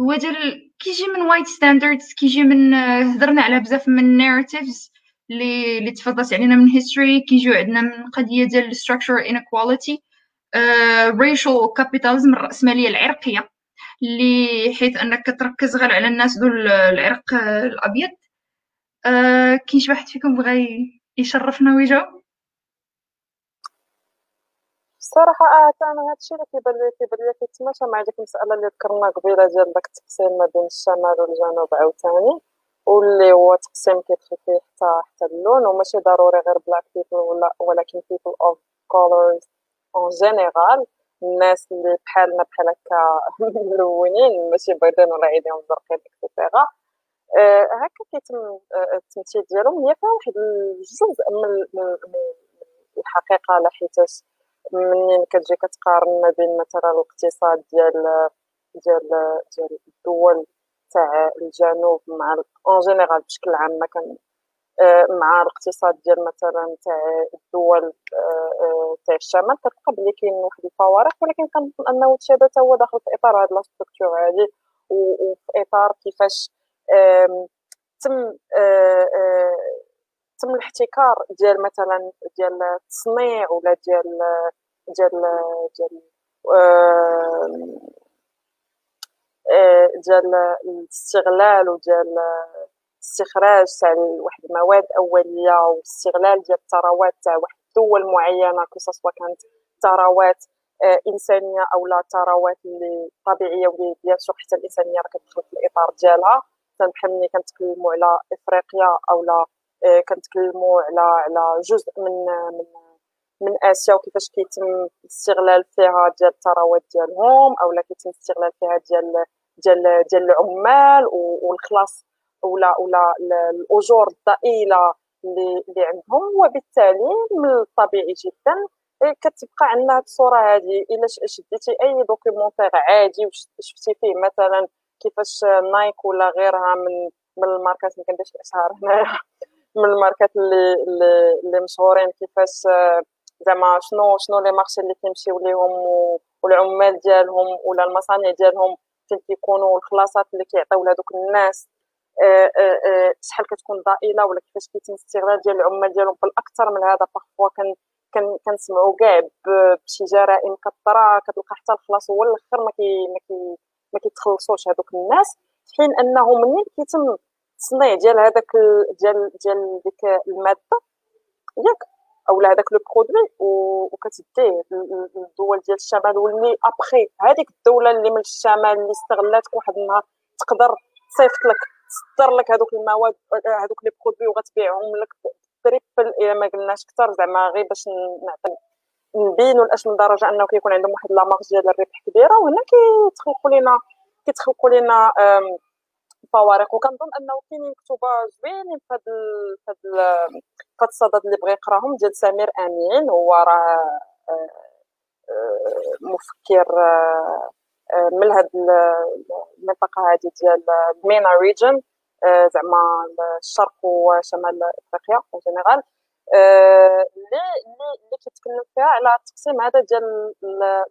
هو ديال كيجي من white standards كيجي من هضرنا على بزاف من narratives اللي اللي تفضلت علينا من history كيجيو عندنا من قضية ديال structural inequality. racial capitalism الرأسمالية العرقية اللي حيث أنك تركز غير على الناس دول العرق الأبيض. أه كاين شي واحد فيكم بغى يشرفنا ويجاوب الصراحه آه أنا هادشي اللي كيبان لي كيبان لي كيتماشى مع ديك المساله اللي ذكرنا قبيلة ديال داك التقسيم ما بين الشمال والجنوب عاوتاني واللي هو تقسيم كيدخل فيه حتى حتى اللون وماشي ضروري غير black people ولا ولكن people of colors en général الناس اللي بحالنا بحال هكا ملونين ماشي بيضين ولا عينيهم زرقين et cetera آه، هكا كيتم آه، التمثيل ديالهم هي فيها واحد الجزء من الحقيقة لحيتاش منين كتجي كتقارن ما بين مثلا الاقتصاد ديال ديال ديال الدول تاع الجنوب مع en général بشكل عام ما كان مع الاقتصاد ديال مثلا تاع الدول آه، آه، تاع الشمال كتلقى بلي كاين واحد الفوارق ولكن كنظن أنه تشاد حتى هو داخل في إطار هاد la structure هادي وفي إطار كيفاش تم تم الاحتكار ديال مثلا ديال التصنيع ولا ديال ديال ديال ديال الاستغلال وديال استخراج تاع واحد المواد اوليه واستغلال ديال الثروات تاع واحد الدول معينة كسوا كانت ثروات آه، إنسانية أو لا ثروات اللي طبيعية واللي بيان حتى الإنسانية راه كتدخل في الإطار ديالها. بحال ملي كنتكلموا على إفريقيا أو لا آه، كنتكلموا على على جزء من من من آسيا وكيفاش كيتم الاستغلال فيها ديال الثروات ديالهم أو لا كيتم الاستغلال فيها ديال ديال ديال العمال والخلاص. ولا ولا الأجور الضئيلة اللي عندهم. وبالتالي من الطبيعي جدا إيه، كتبقى عندنا هاد الصورة هذه الا شديتي أي documentaire عادي وشفتي فيه مثلا كيفاش Nike ولا غيرها من من الماركات ما كنديرش الاشهار هنايا من الماركات اللي اللي, مشهورين كيفاش زعما شنو شنو les marchés اللي كيمشيو ليهم والعمال ديالهم ولا المصانع ديالهم فين كيكونوا الخلاصات اللي كيعطيو لهذوك الناس. شحال كتكون ضئيله ولا كيفاش كيتم الاستغلال ديال العمال ديالهم؟ بالاكثر من هذا. parfois كان كنسمعوا كاع بشي جرائم كطرا كتلقى حتى الخلاص هو الأخر ما كي ما كي ما كيتخلصوش هذوك الناس في حين انه منين كيتم التصنيع ديال هذاك ديال ديال ديك المادة؟ ياك. أو هذاك le produit وكتديه للدول ديال الشمال واللي ابخي هذيك الدولة اللي من الشمال اللي استغلاتك واحد النهار تقدر تصيفط لك. تصدر لك هذوك المواد هذوك les produits وغتبيعهم لك triple إلا ما قلناش أكثر زعما غير باش نعطي نبينوا لاش من درجه أنه كيكون عندهم واحد la marge ديال الربح كبيرة وهنا كيتخلقوا لنا كيتخلقوا لنا فوارق. وكنظن أنه كاينين كتبه زوينين في هذا في هذا الصدد اللي بغى يقراهم ديال سمير أمين. هو راه آه، آه، مفكر آه، من هاد المنطقة هذه ديال ال MENA region زعما الشرق وشمال إفريقيا en général اللي اللي كيتكلم فيها على التقسيم هذا ديال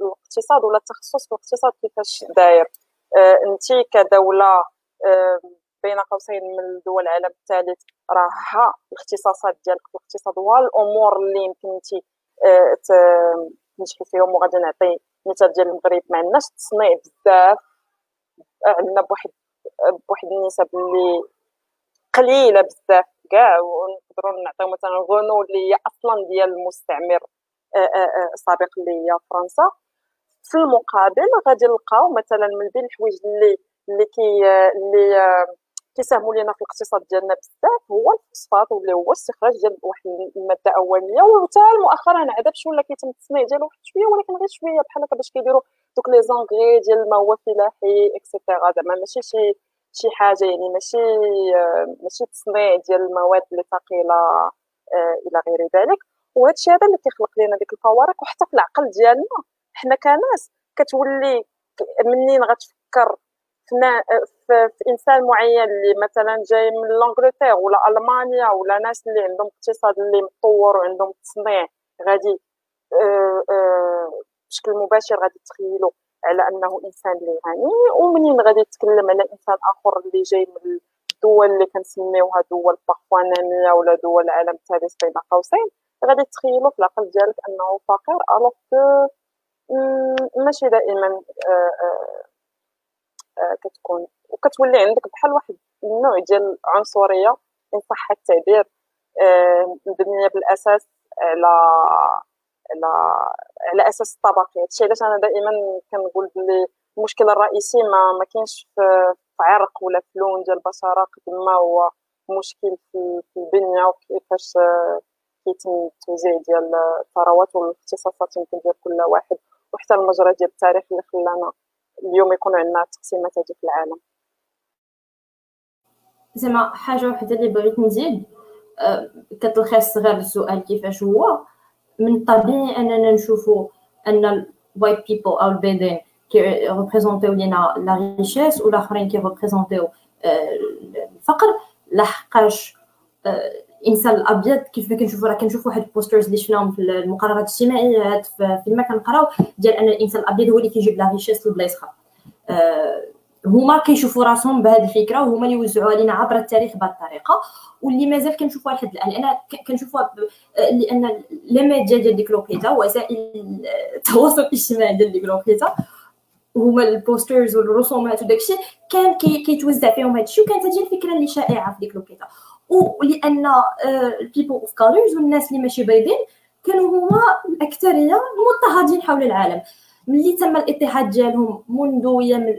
الاقتصاد ولا التخصص في الاقتصاد كيفاش داير. انت كدولة بين قوسين من دول العالم الثالث راه الاختصاصات ديالك في الاقتصاد هو الأمور اللي يمكن انت تنجحي فيهم وغادي نعطي مثال ديال المغرب. ما عندناش التصنيع بزاف. عندنا بواحد بواحد النسب اللي قليلة بزاف كاع ونقدروا نعطيو مثلا غونو اللي هي أصلا ديال المستعمر السابق اللي هي فرنسا. في المقابل غادي نلقاو مثلا من بين الحوايج اللي اللي كي اللي كيساهموا لينا في الاقتصاد ديالنا بزاف هو الفوسفات واللي هو استخراج ديال واحد المادة أولية وحتى مؤخرا عاد باش ولا كيتم التصنيع ديالو واحد شوية ولكن غير شوية بحال هكا باش كيديروا دوك les engrais ديال الماء فلاحي et cetera زعما ماشي شي شي حاجة يعني ماشي ماشي تصنيع ديال المواد اللي ثقيلة آه، إلى غير ذلك. وهذا الشيء هذا اللي كيخلق لنا ديك الفوارق. وحتى في العقل ديالنا حنا كناس كتولي منين غتفكر في, إنسان معين اللي مثلا جاي من l'Angleterre ولا ألمانيا ولا ناس اللي عندهم اقتصاد اللي مطور وعندهم تصنيع غادي آه، آه، بشكل مباشر غادي تخيلوا على أنه إنسان اللي غني ومنين غادي تتكلم على إنسان آخر اللي جاي من الدول اللي كنسميوها دول بارفوا ناميه ولا دول العالم الثالث بين قوسين. غادي تخيلوا في العقل ديالك أنه فقير الوغ ماشي دائما آه، كتكون. وكتولي عندك بحال واحد النوع ديال العنصريه إن صح التعبير مبنية بالأساس على على على أساس الطبقي. هادشي علاش أنا دائما كنقول بلي المشكل الرئيسي ما ما كاينش في عرق ولا في لون ديال البشرة قد ما هو مشكل في البنية وكيفاش كيتم التوزيع ديال الثروات والاختصاصات يمكن ديال كل واحد وحتى المجرى ديال التاريخ اللي خلانا اليوم يكون عندنا التقسيمات هذه في العالم زعما حاجة وحدة اللي بغيت نزيد أه كتلخص غير السؤال كيفاش هو. من الطبيعي أننا نشوفوا أن ال white people أو البيضين كي représent يو لينا la richesse والاخرين كي représent يو الفقر لحقاش الانسان الأبيض كيف ما كنشوفوا راه كنشوفوا واحد ال posters اللي شفناهم في المقررات الاجتماعيه في ما كنقراو ديال أن الإنسان الأبيض هو اللي كيجيب la richesse للبلايص أخرى هما كيشوفوا راسهم بهذه الفكرة وهما اللي وزعوا علينا عبر التاريخ بهذه الطريقة. واللي مازال كنشوفوها لحد الان لأن كنشوفوها لأن les médias ديال ديك الوقيته وسائل التواصل الاجتماعي ديال ديك الوقيته هما ال posters والرسومات وداكشي كان كيتوزع فيهم هادشي وكانت هذه الفكرة اللي شائعة في ديك الوقيته ولان ال people of colors والناس اللي ماشي بيضين كانوا هما الأكثرية مضطهدين حول العالم. ملي تم الاضطهاد ديالهم منذ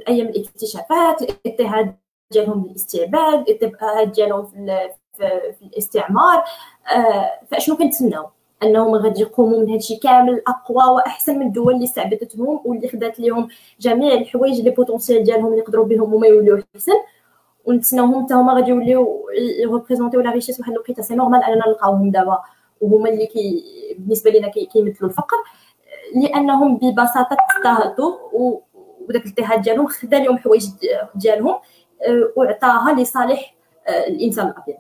أيام الاكتشافات الاضطهاد ديالهم بالاستعباد الاضطهاد ديالهم في, في الاستعمار آه فاشنو كنتسناو؟ أنهم غادي يقوموا من هادشي كامل أقوى وأحسن من الدول اللي استعبدتهم واللي خدات لهم جميع الحوايج اللي potentiel ديالهم اللي يقدروا بهم هما يوليو احسن ونتسناوهم حتى هما غادي يوليو ي représent يو la richesse واحد الوقيته c'est normal أننا نلقاوهم دابا. وهما اللي كي بالنسبة لنا كيمثلوا الفقر. لأنهم ببساطة اضطهدوا وداك الاضطهاد ديالهم خدا لهم حوايج ديالهم آه، وعطاها لصالح آه، الإنسان الأبيض.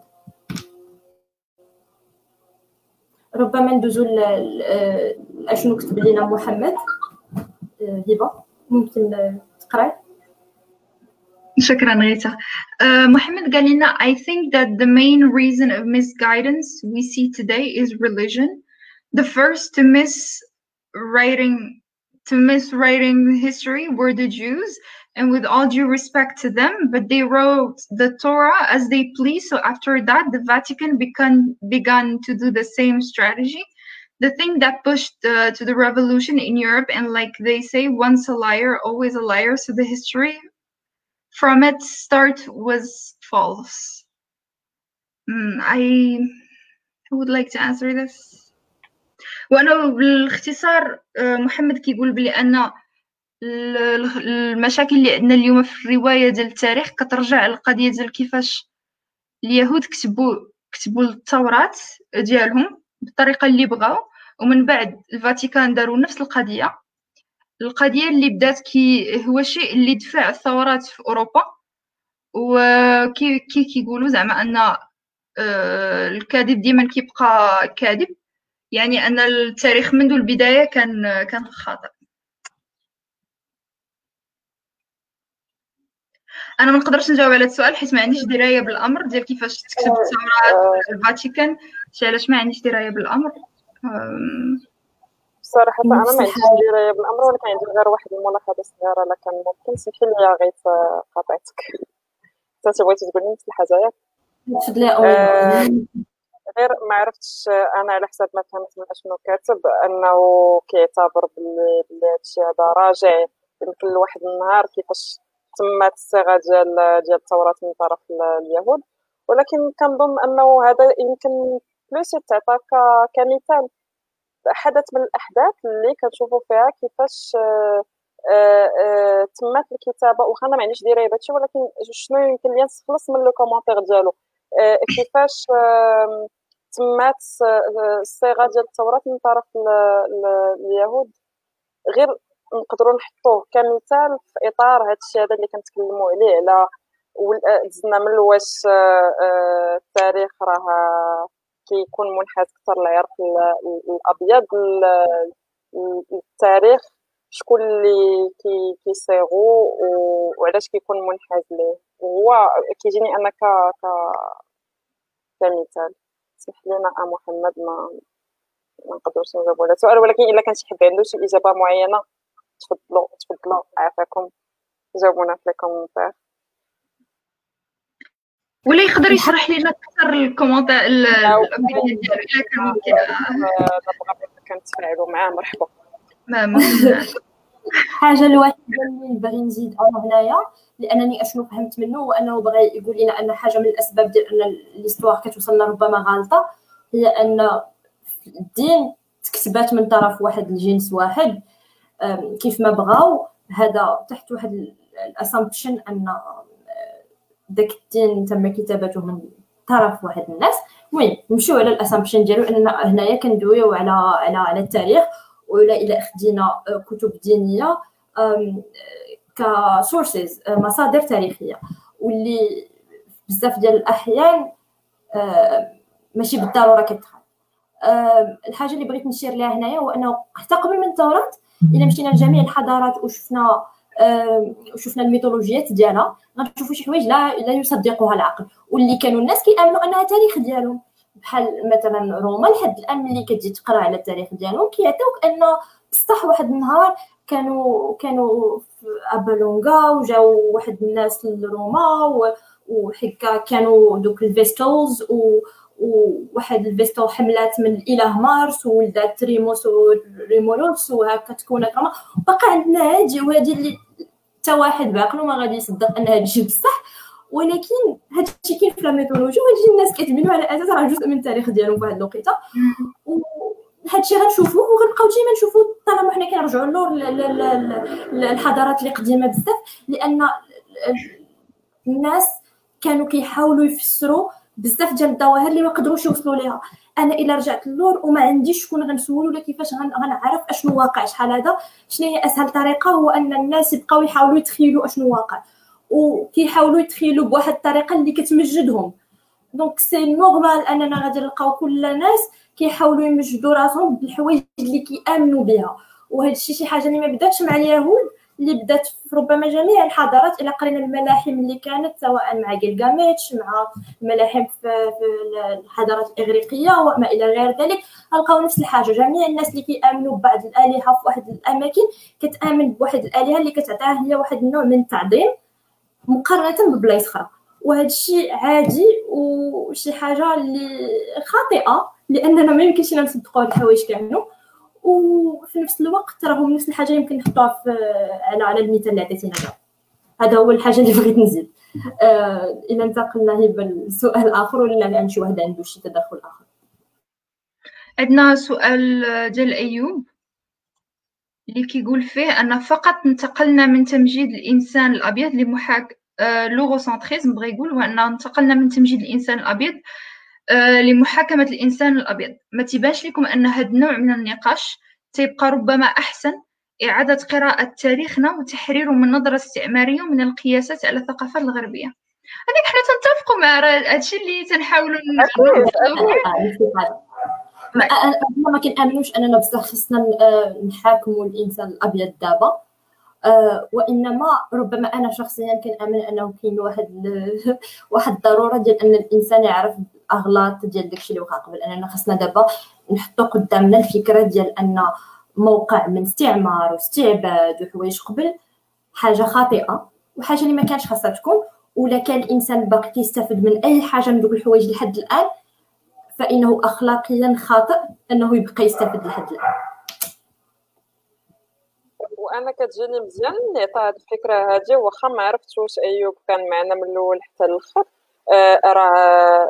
ربما ندوزو آه، اشنو كتب لنا محمد؟ هبة ممكن تقرأي؟ شكرا غيتا محمد قال لنا I think that the main reason of misguidance we see today is religion the first to miss writing to miswriting history were the Jews, and with all due respect to them, but they wrote the Torah as they please. So after that, the Vatican began began to do the same strategy. The thing that pushed uh, to the revolution in Europe, and like they say, once a liar, always a liar. So the history from its start was false. Mm, I would like to answer this. وأنا بالاختصار آه، محمد كيقول بلي ان المشاكل اللي عندنا اليوم في الرواية ديال التاريخ كترجع للقضية ديال كيفاش اليهود كتبوا كتبوا التوراة ديالهم بالطريقة اللي بغاو ومن بعد الفاتيكان داروا نفس القضية القضية اللي بدات كي هو الشيء اللي دفع الثورات في أوروبا وكي كي كيقولوا زعما أن آه، الكاذب ديما كيبقى كاذب. يعني أن التاريخ منذ البداية كان كان خاطئ أنا ما نقدرش نجاوب على السؤال حيت ما عنديش دراية بالأمر ديال كيفاش تكتب آه، التوراة الفاتيكان شي علاش ما عنديش دراية بالأمر. صراحة أنا ما عنديش دراية بالأمر ولكن عندي غير واحد الملاحظة صغيرة لكن ممكن سمحي لي غير قاطعتك أنت بغيتي تقولي نفس الحاجة ياك تفضلي غير ما عرفتش أنا على حسب ما فهمت من أشنو كاتب أنه كيعتبر بلي هادشي هذا راجع يمكن لواحد النهار كيفاش تمت الصيغة ديال ديال التوراة من طرف اليهود. ولكن كنظن أنه هذا يمكن بلوس يتعطى كمثال. حدث من الأحداث اللي كنشوفوا فيها كيفاش آه، آه، آه، تمت الكتابة واخا أنا ما عنديش دراية بهادشي ولكن شنو يمكن لي نخلص من لو كومونتير ديالو. كيفاش تمات الصيغة ديال التوراة من طرف اليهود؟ غير نقدروا نحطوه كمثال في إطار هذا الشيء هذا اللي كنتكلموا عليه على دزنا من واش التاريخ راه كيكون منحاز أكثر للعرق الأبيض التاريخ شكون اللي كي كيصيغو وعلاش كيكون منحاز ليه. وهو كيجيني أنا ك ك كمثال. اسمح لنا محمد ما ما نقدروش نجاوبوا على السؤال ولكن إلا كان شي حد عنده شي إجابة معينة تفضلوا تفضلوا عافاكم. جاوبونا في ال commentaire ولا يقدر يشرح لنا أكثر ال commentaire ال opinion ديالو الا كان ممكن كنتفاعلوا معاه مرحبا. ما حاجة الوحيده اللي باغي نزيد أنا هنايا لأنني أشنو فهمت منه هو أنه بغى يقول لنا أن حاجة من الأسباب ديال أن ليستوار كتوصلنا ربما غالطة هي أن الدين تكتبات من طرف واحد الجنس واحد. كيف ما بغاو هذا تحت واحد الاسامبشن أن داك الدين تم كتابته من طرف واحد الناس. المهم نمشيو على ال assumption ديالو إننا هنايا كندويو على على على التاريخ ولا إلى خدينا كتب دينية ك sources مصادر تاريخية. واللي بزاف ديال الأحيان ماشي بالضرورة كتدخل الحاجة اللي بغيت نشير لها هنايا هو إنه حتى قبل من الثورات إلا مشينا لجميع الحضارات وشفنا وشفنا الميثولوجيات ديالها. غنشوفوا شي حوايج لا لا يصدقوها العقل. واللي كانوا الناس كيأمنوا أنها تاريخ ديالهم. بحال مثلا روما لحد الآن ملي كتجي تقرأ على التاريخ ديالهم كيعطيوك أن بصح واحد النهار كانوا كانوا في ألبا لونغا وجاو واحد الناس لروما وحكا كانوا دوك ال vestals و وواحد ال vestal حملات من الاله مارس ولدات ريموس ورومولوس وهكا تكون كما بقى عندنا هادي وهادي اللي حتى واحد بعقلو ما غادي يصدق ان هادشي بصح. ولكن هادشي كاين في la mythologie وهادشي الناس كيتبنوا على أساس راه جزء من التاريخ ديالهم في واحد الوقيتة. هادشي غنشوفوه وغنبقاو ديما نشوفوه طالما حنا كنرجعوا اللور للحضارات اللي قديمة بزاف. لأن الناس كانوا كيحاولوا يفسروا بزاف ديال الظواهر اللي ما قدروش يوصلوا ليها؟ أنا إلا رجعت اللور وما عنديش شكون غنسول ولا كيفاش غنعرف أشنو واقع شحال هذا؟ شنو هي أسهل طريقة؟ هو أن الناس يبقاو يحاولوا يتخيلوا أشنو واقع. وكيحاولوا يتخيلوا بواحد الطريقة اللي كتمجدهم. donc c'est normal أننا غادي نلقاو كل الناس كيحاولوا يمجدوا راسهم بالحوايج اللي كيآمنوا بها. وهذا الشيء شي حاجة اللي ما بداتش مع اليهود. اللي بدات في ربما جميع الحضارات إلى قرينا الملاحم اللي كانت سواء مع جيلغاميتش مع الملاحم في الحضارات الإغريقية وما إلى غير ذلك. لقاو نفس الحاجة. جميع الناس اللي كيآمنوا ببعض الآلهة في واحد الأماكن كتآمن بواحد الآلهة اللي كتعطيها هي واحد النوع من التعظيم مقارنة ببلايص أخرى. وهذا الشيء عادي وشي حاجة اللي خاطئة لأننا ما يمكنش نصدقوا الحوايج كانوا وفي نفس الوقت راهم نفس الحاجة يمكن نحطوها على على المثال اللي عطيتينا هذا. هو الحاجة اللي بغيت نزيد. آه انتقلنا هبه لسؤال اخر ولا الان شي واحد عنده شي تدخل آخر؟ عندنا سؤال ديال أيوب اللي كيقول فيه أن فقط انتقلنا من تمجيد الإنسان الأبيض لمحاك آه لوغوسنتريزم بغى يقول وأن انتقلنا من تمجيد الإنسان الأبيض آه لمحاكمة الإنسان الأبيض. ما تبانش لكم أن هذا النوع من النقاش تيبقى ربما أحسن إعادة قراءة تاريخنا وتحريره من نظرة استعمارية ومن القياسات على الثقافات الغربية. هذيك حنا تنتفقوا مع هادشي اللي تنحاولوا ما ما كنأمنوش أننا بصح خصنا نحاكموا الإنسان الأبيض دابا. أه وإنما ربما أنا شخصيا كنأمن أنه كاين واحد واحد الضرورة ديال أن الإنسان يعرف الاغلاط ديال داكشي اللي وقع قبل. أننا خصنا دابا نحطوا قدامنا الفكرة ديال أن موقع من استعمار واستعباد وحوايج قبل حاجة خاطئة وحاجة اللي ما كانش خاصها تكون. ولا كان الإنسان باقي كيستافد من أي حاجة من دوك الحوايج لحد الآن فإنه اخلاقيا خاطئ أنه يبقى يستافد لحد الآن. وأنا كتجيني مزيان نعطي هاد الفكرة هادي واخا ما عرفتش واش أيوب كان معنا من الأول حتى الآخر. راه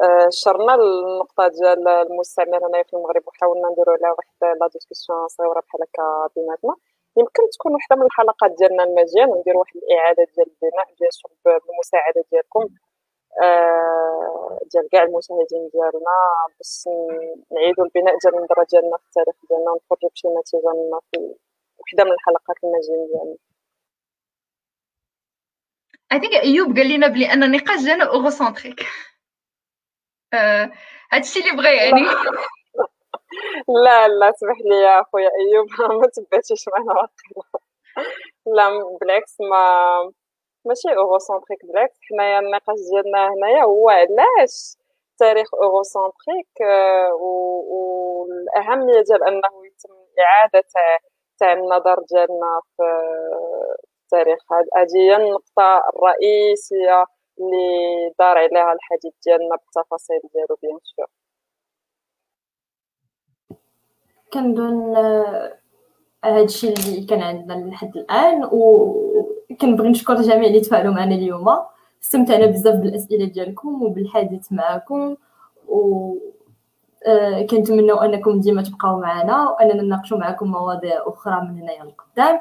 آه، شرنا النقطة ديال المستعمر هنايا في المغرب وحاولنا نديرو عليها واحد la discussion صغيرة بحال هكا بيناتنا. يمكن تكون واحدة من الحلقات ديالنا المزيان وندير واحد الإعادة ديال البناء bien بالمساعده ديالكم آه، ديال كاع المشاهدين ديالنا باش نعيدوا البناء ديال النظره ديالنا في التاريخ ديالنا ونخرجوا بشي نتيجة منا في وحدة من الحلقات المجين ديالنا. donc ايوب قال لنا بلي أن النقاش ديالنا eurocentrique. هادشي اللي بغى يعني. لا لا اسمح لي يا خويا أيوب ما تبعتيش معنا لا بالعكس ما ماشي eurocentrique بالعكس حنايا النقاش ديالنا هنايا هو علاش التاريخ eurocentrique آه، والاهميه ديال أنه يتم إعادة تاع النظر ديالنا في التاريخ. هذه هي النقطة الرئيسية اللي دار عليها الحديث ديالنا بالتفاصيل ديالو bien sûr. كنظن آه، هادشي اللي كان عندنا لحد الآن وكنبغي نشكر جميع اللي تفاعلوا معنا اليوم. استمتعنا بزاف بالأسئلة ديالكم وبالحديث معكم و آه، كنتمنوا أنكم ديما تبقاو معنا وأننا نناقشوا معكم مواضيع أخرى من هنايا لقدام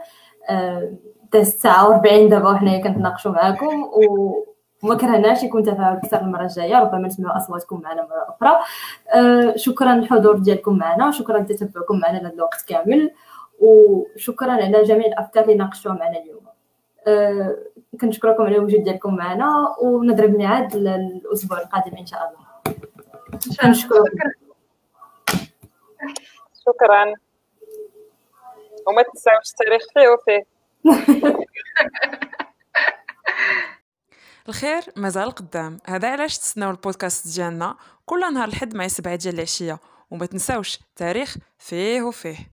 آه، الساعة 40 دابا وحنايا كنتناقشوا معكم و وما كرهناش يكون تفاعل أكثر المرة الجاية ربما نسمعوا أصواتكم معنا مرة أخرى. أه شكرا للحضور ديالكم معنا شكرا لتتبعكم معنا لهذا الوقت كامل وشكرا على جميع الأفكار اللي ناقشتوها معنا اليوم. أه كنشكركم على الوجود ديالكم معنا ونضرب ميعاد الأسبوع القادم إن شاء الله. كنشكركم شكرا. وما تنساوش التاريخ فيه وفيه الخير مازال قدام. هذا علاش تسناو البودكاست ديالنا؟ كل نهار الحد مع سبعة ديال العشية وما تنساوش تاريخ فيه وفيه.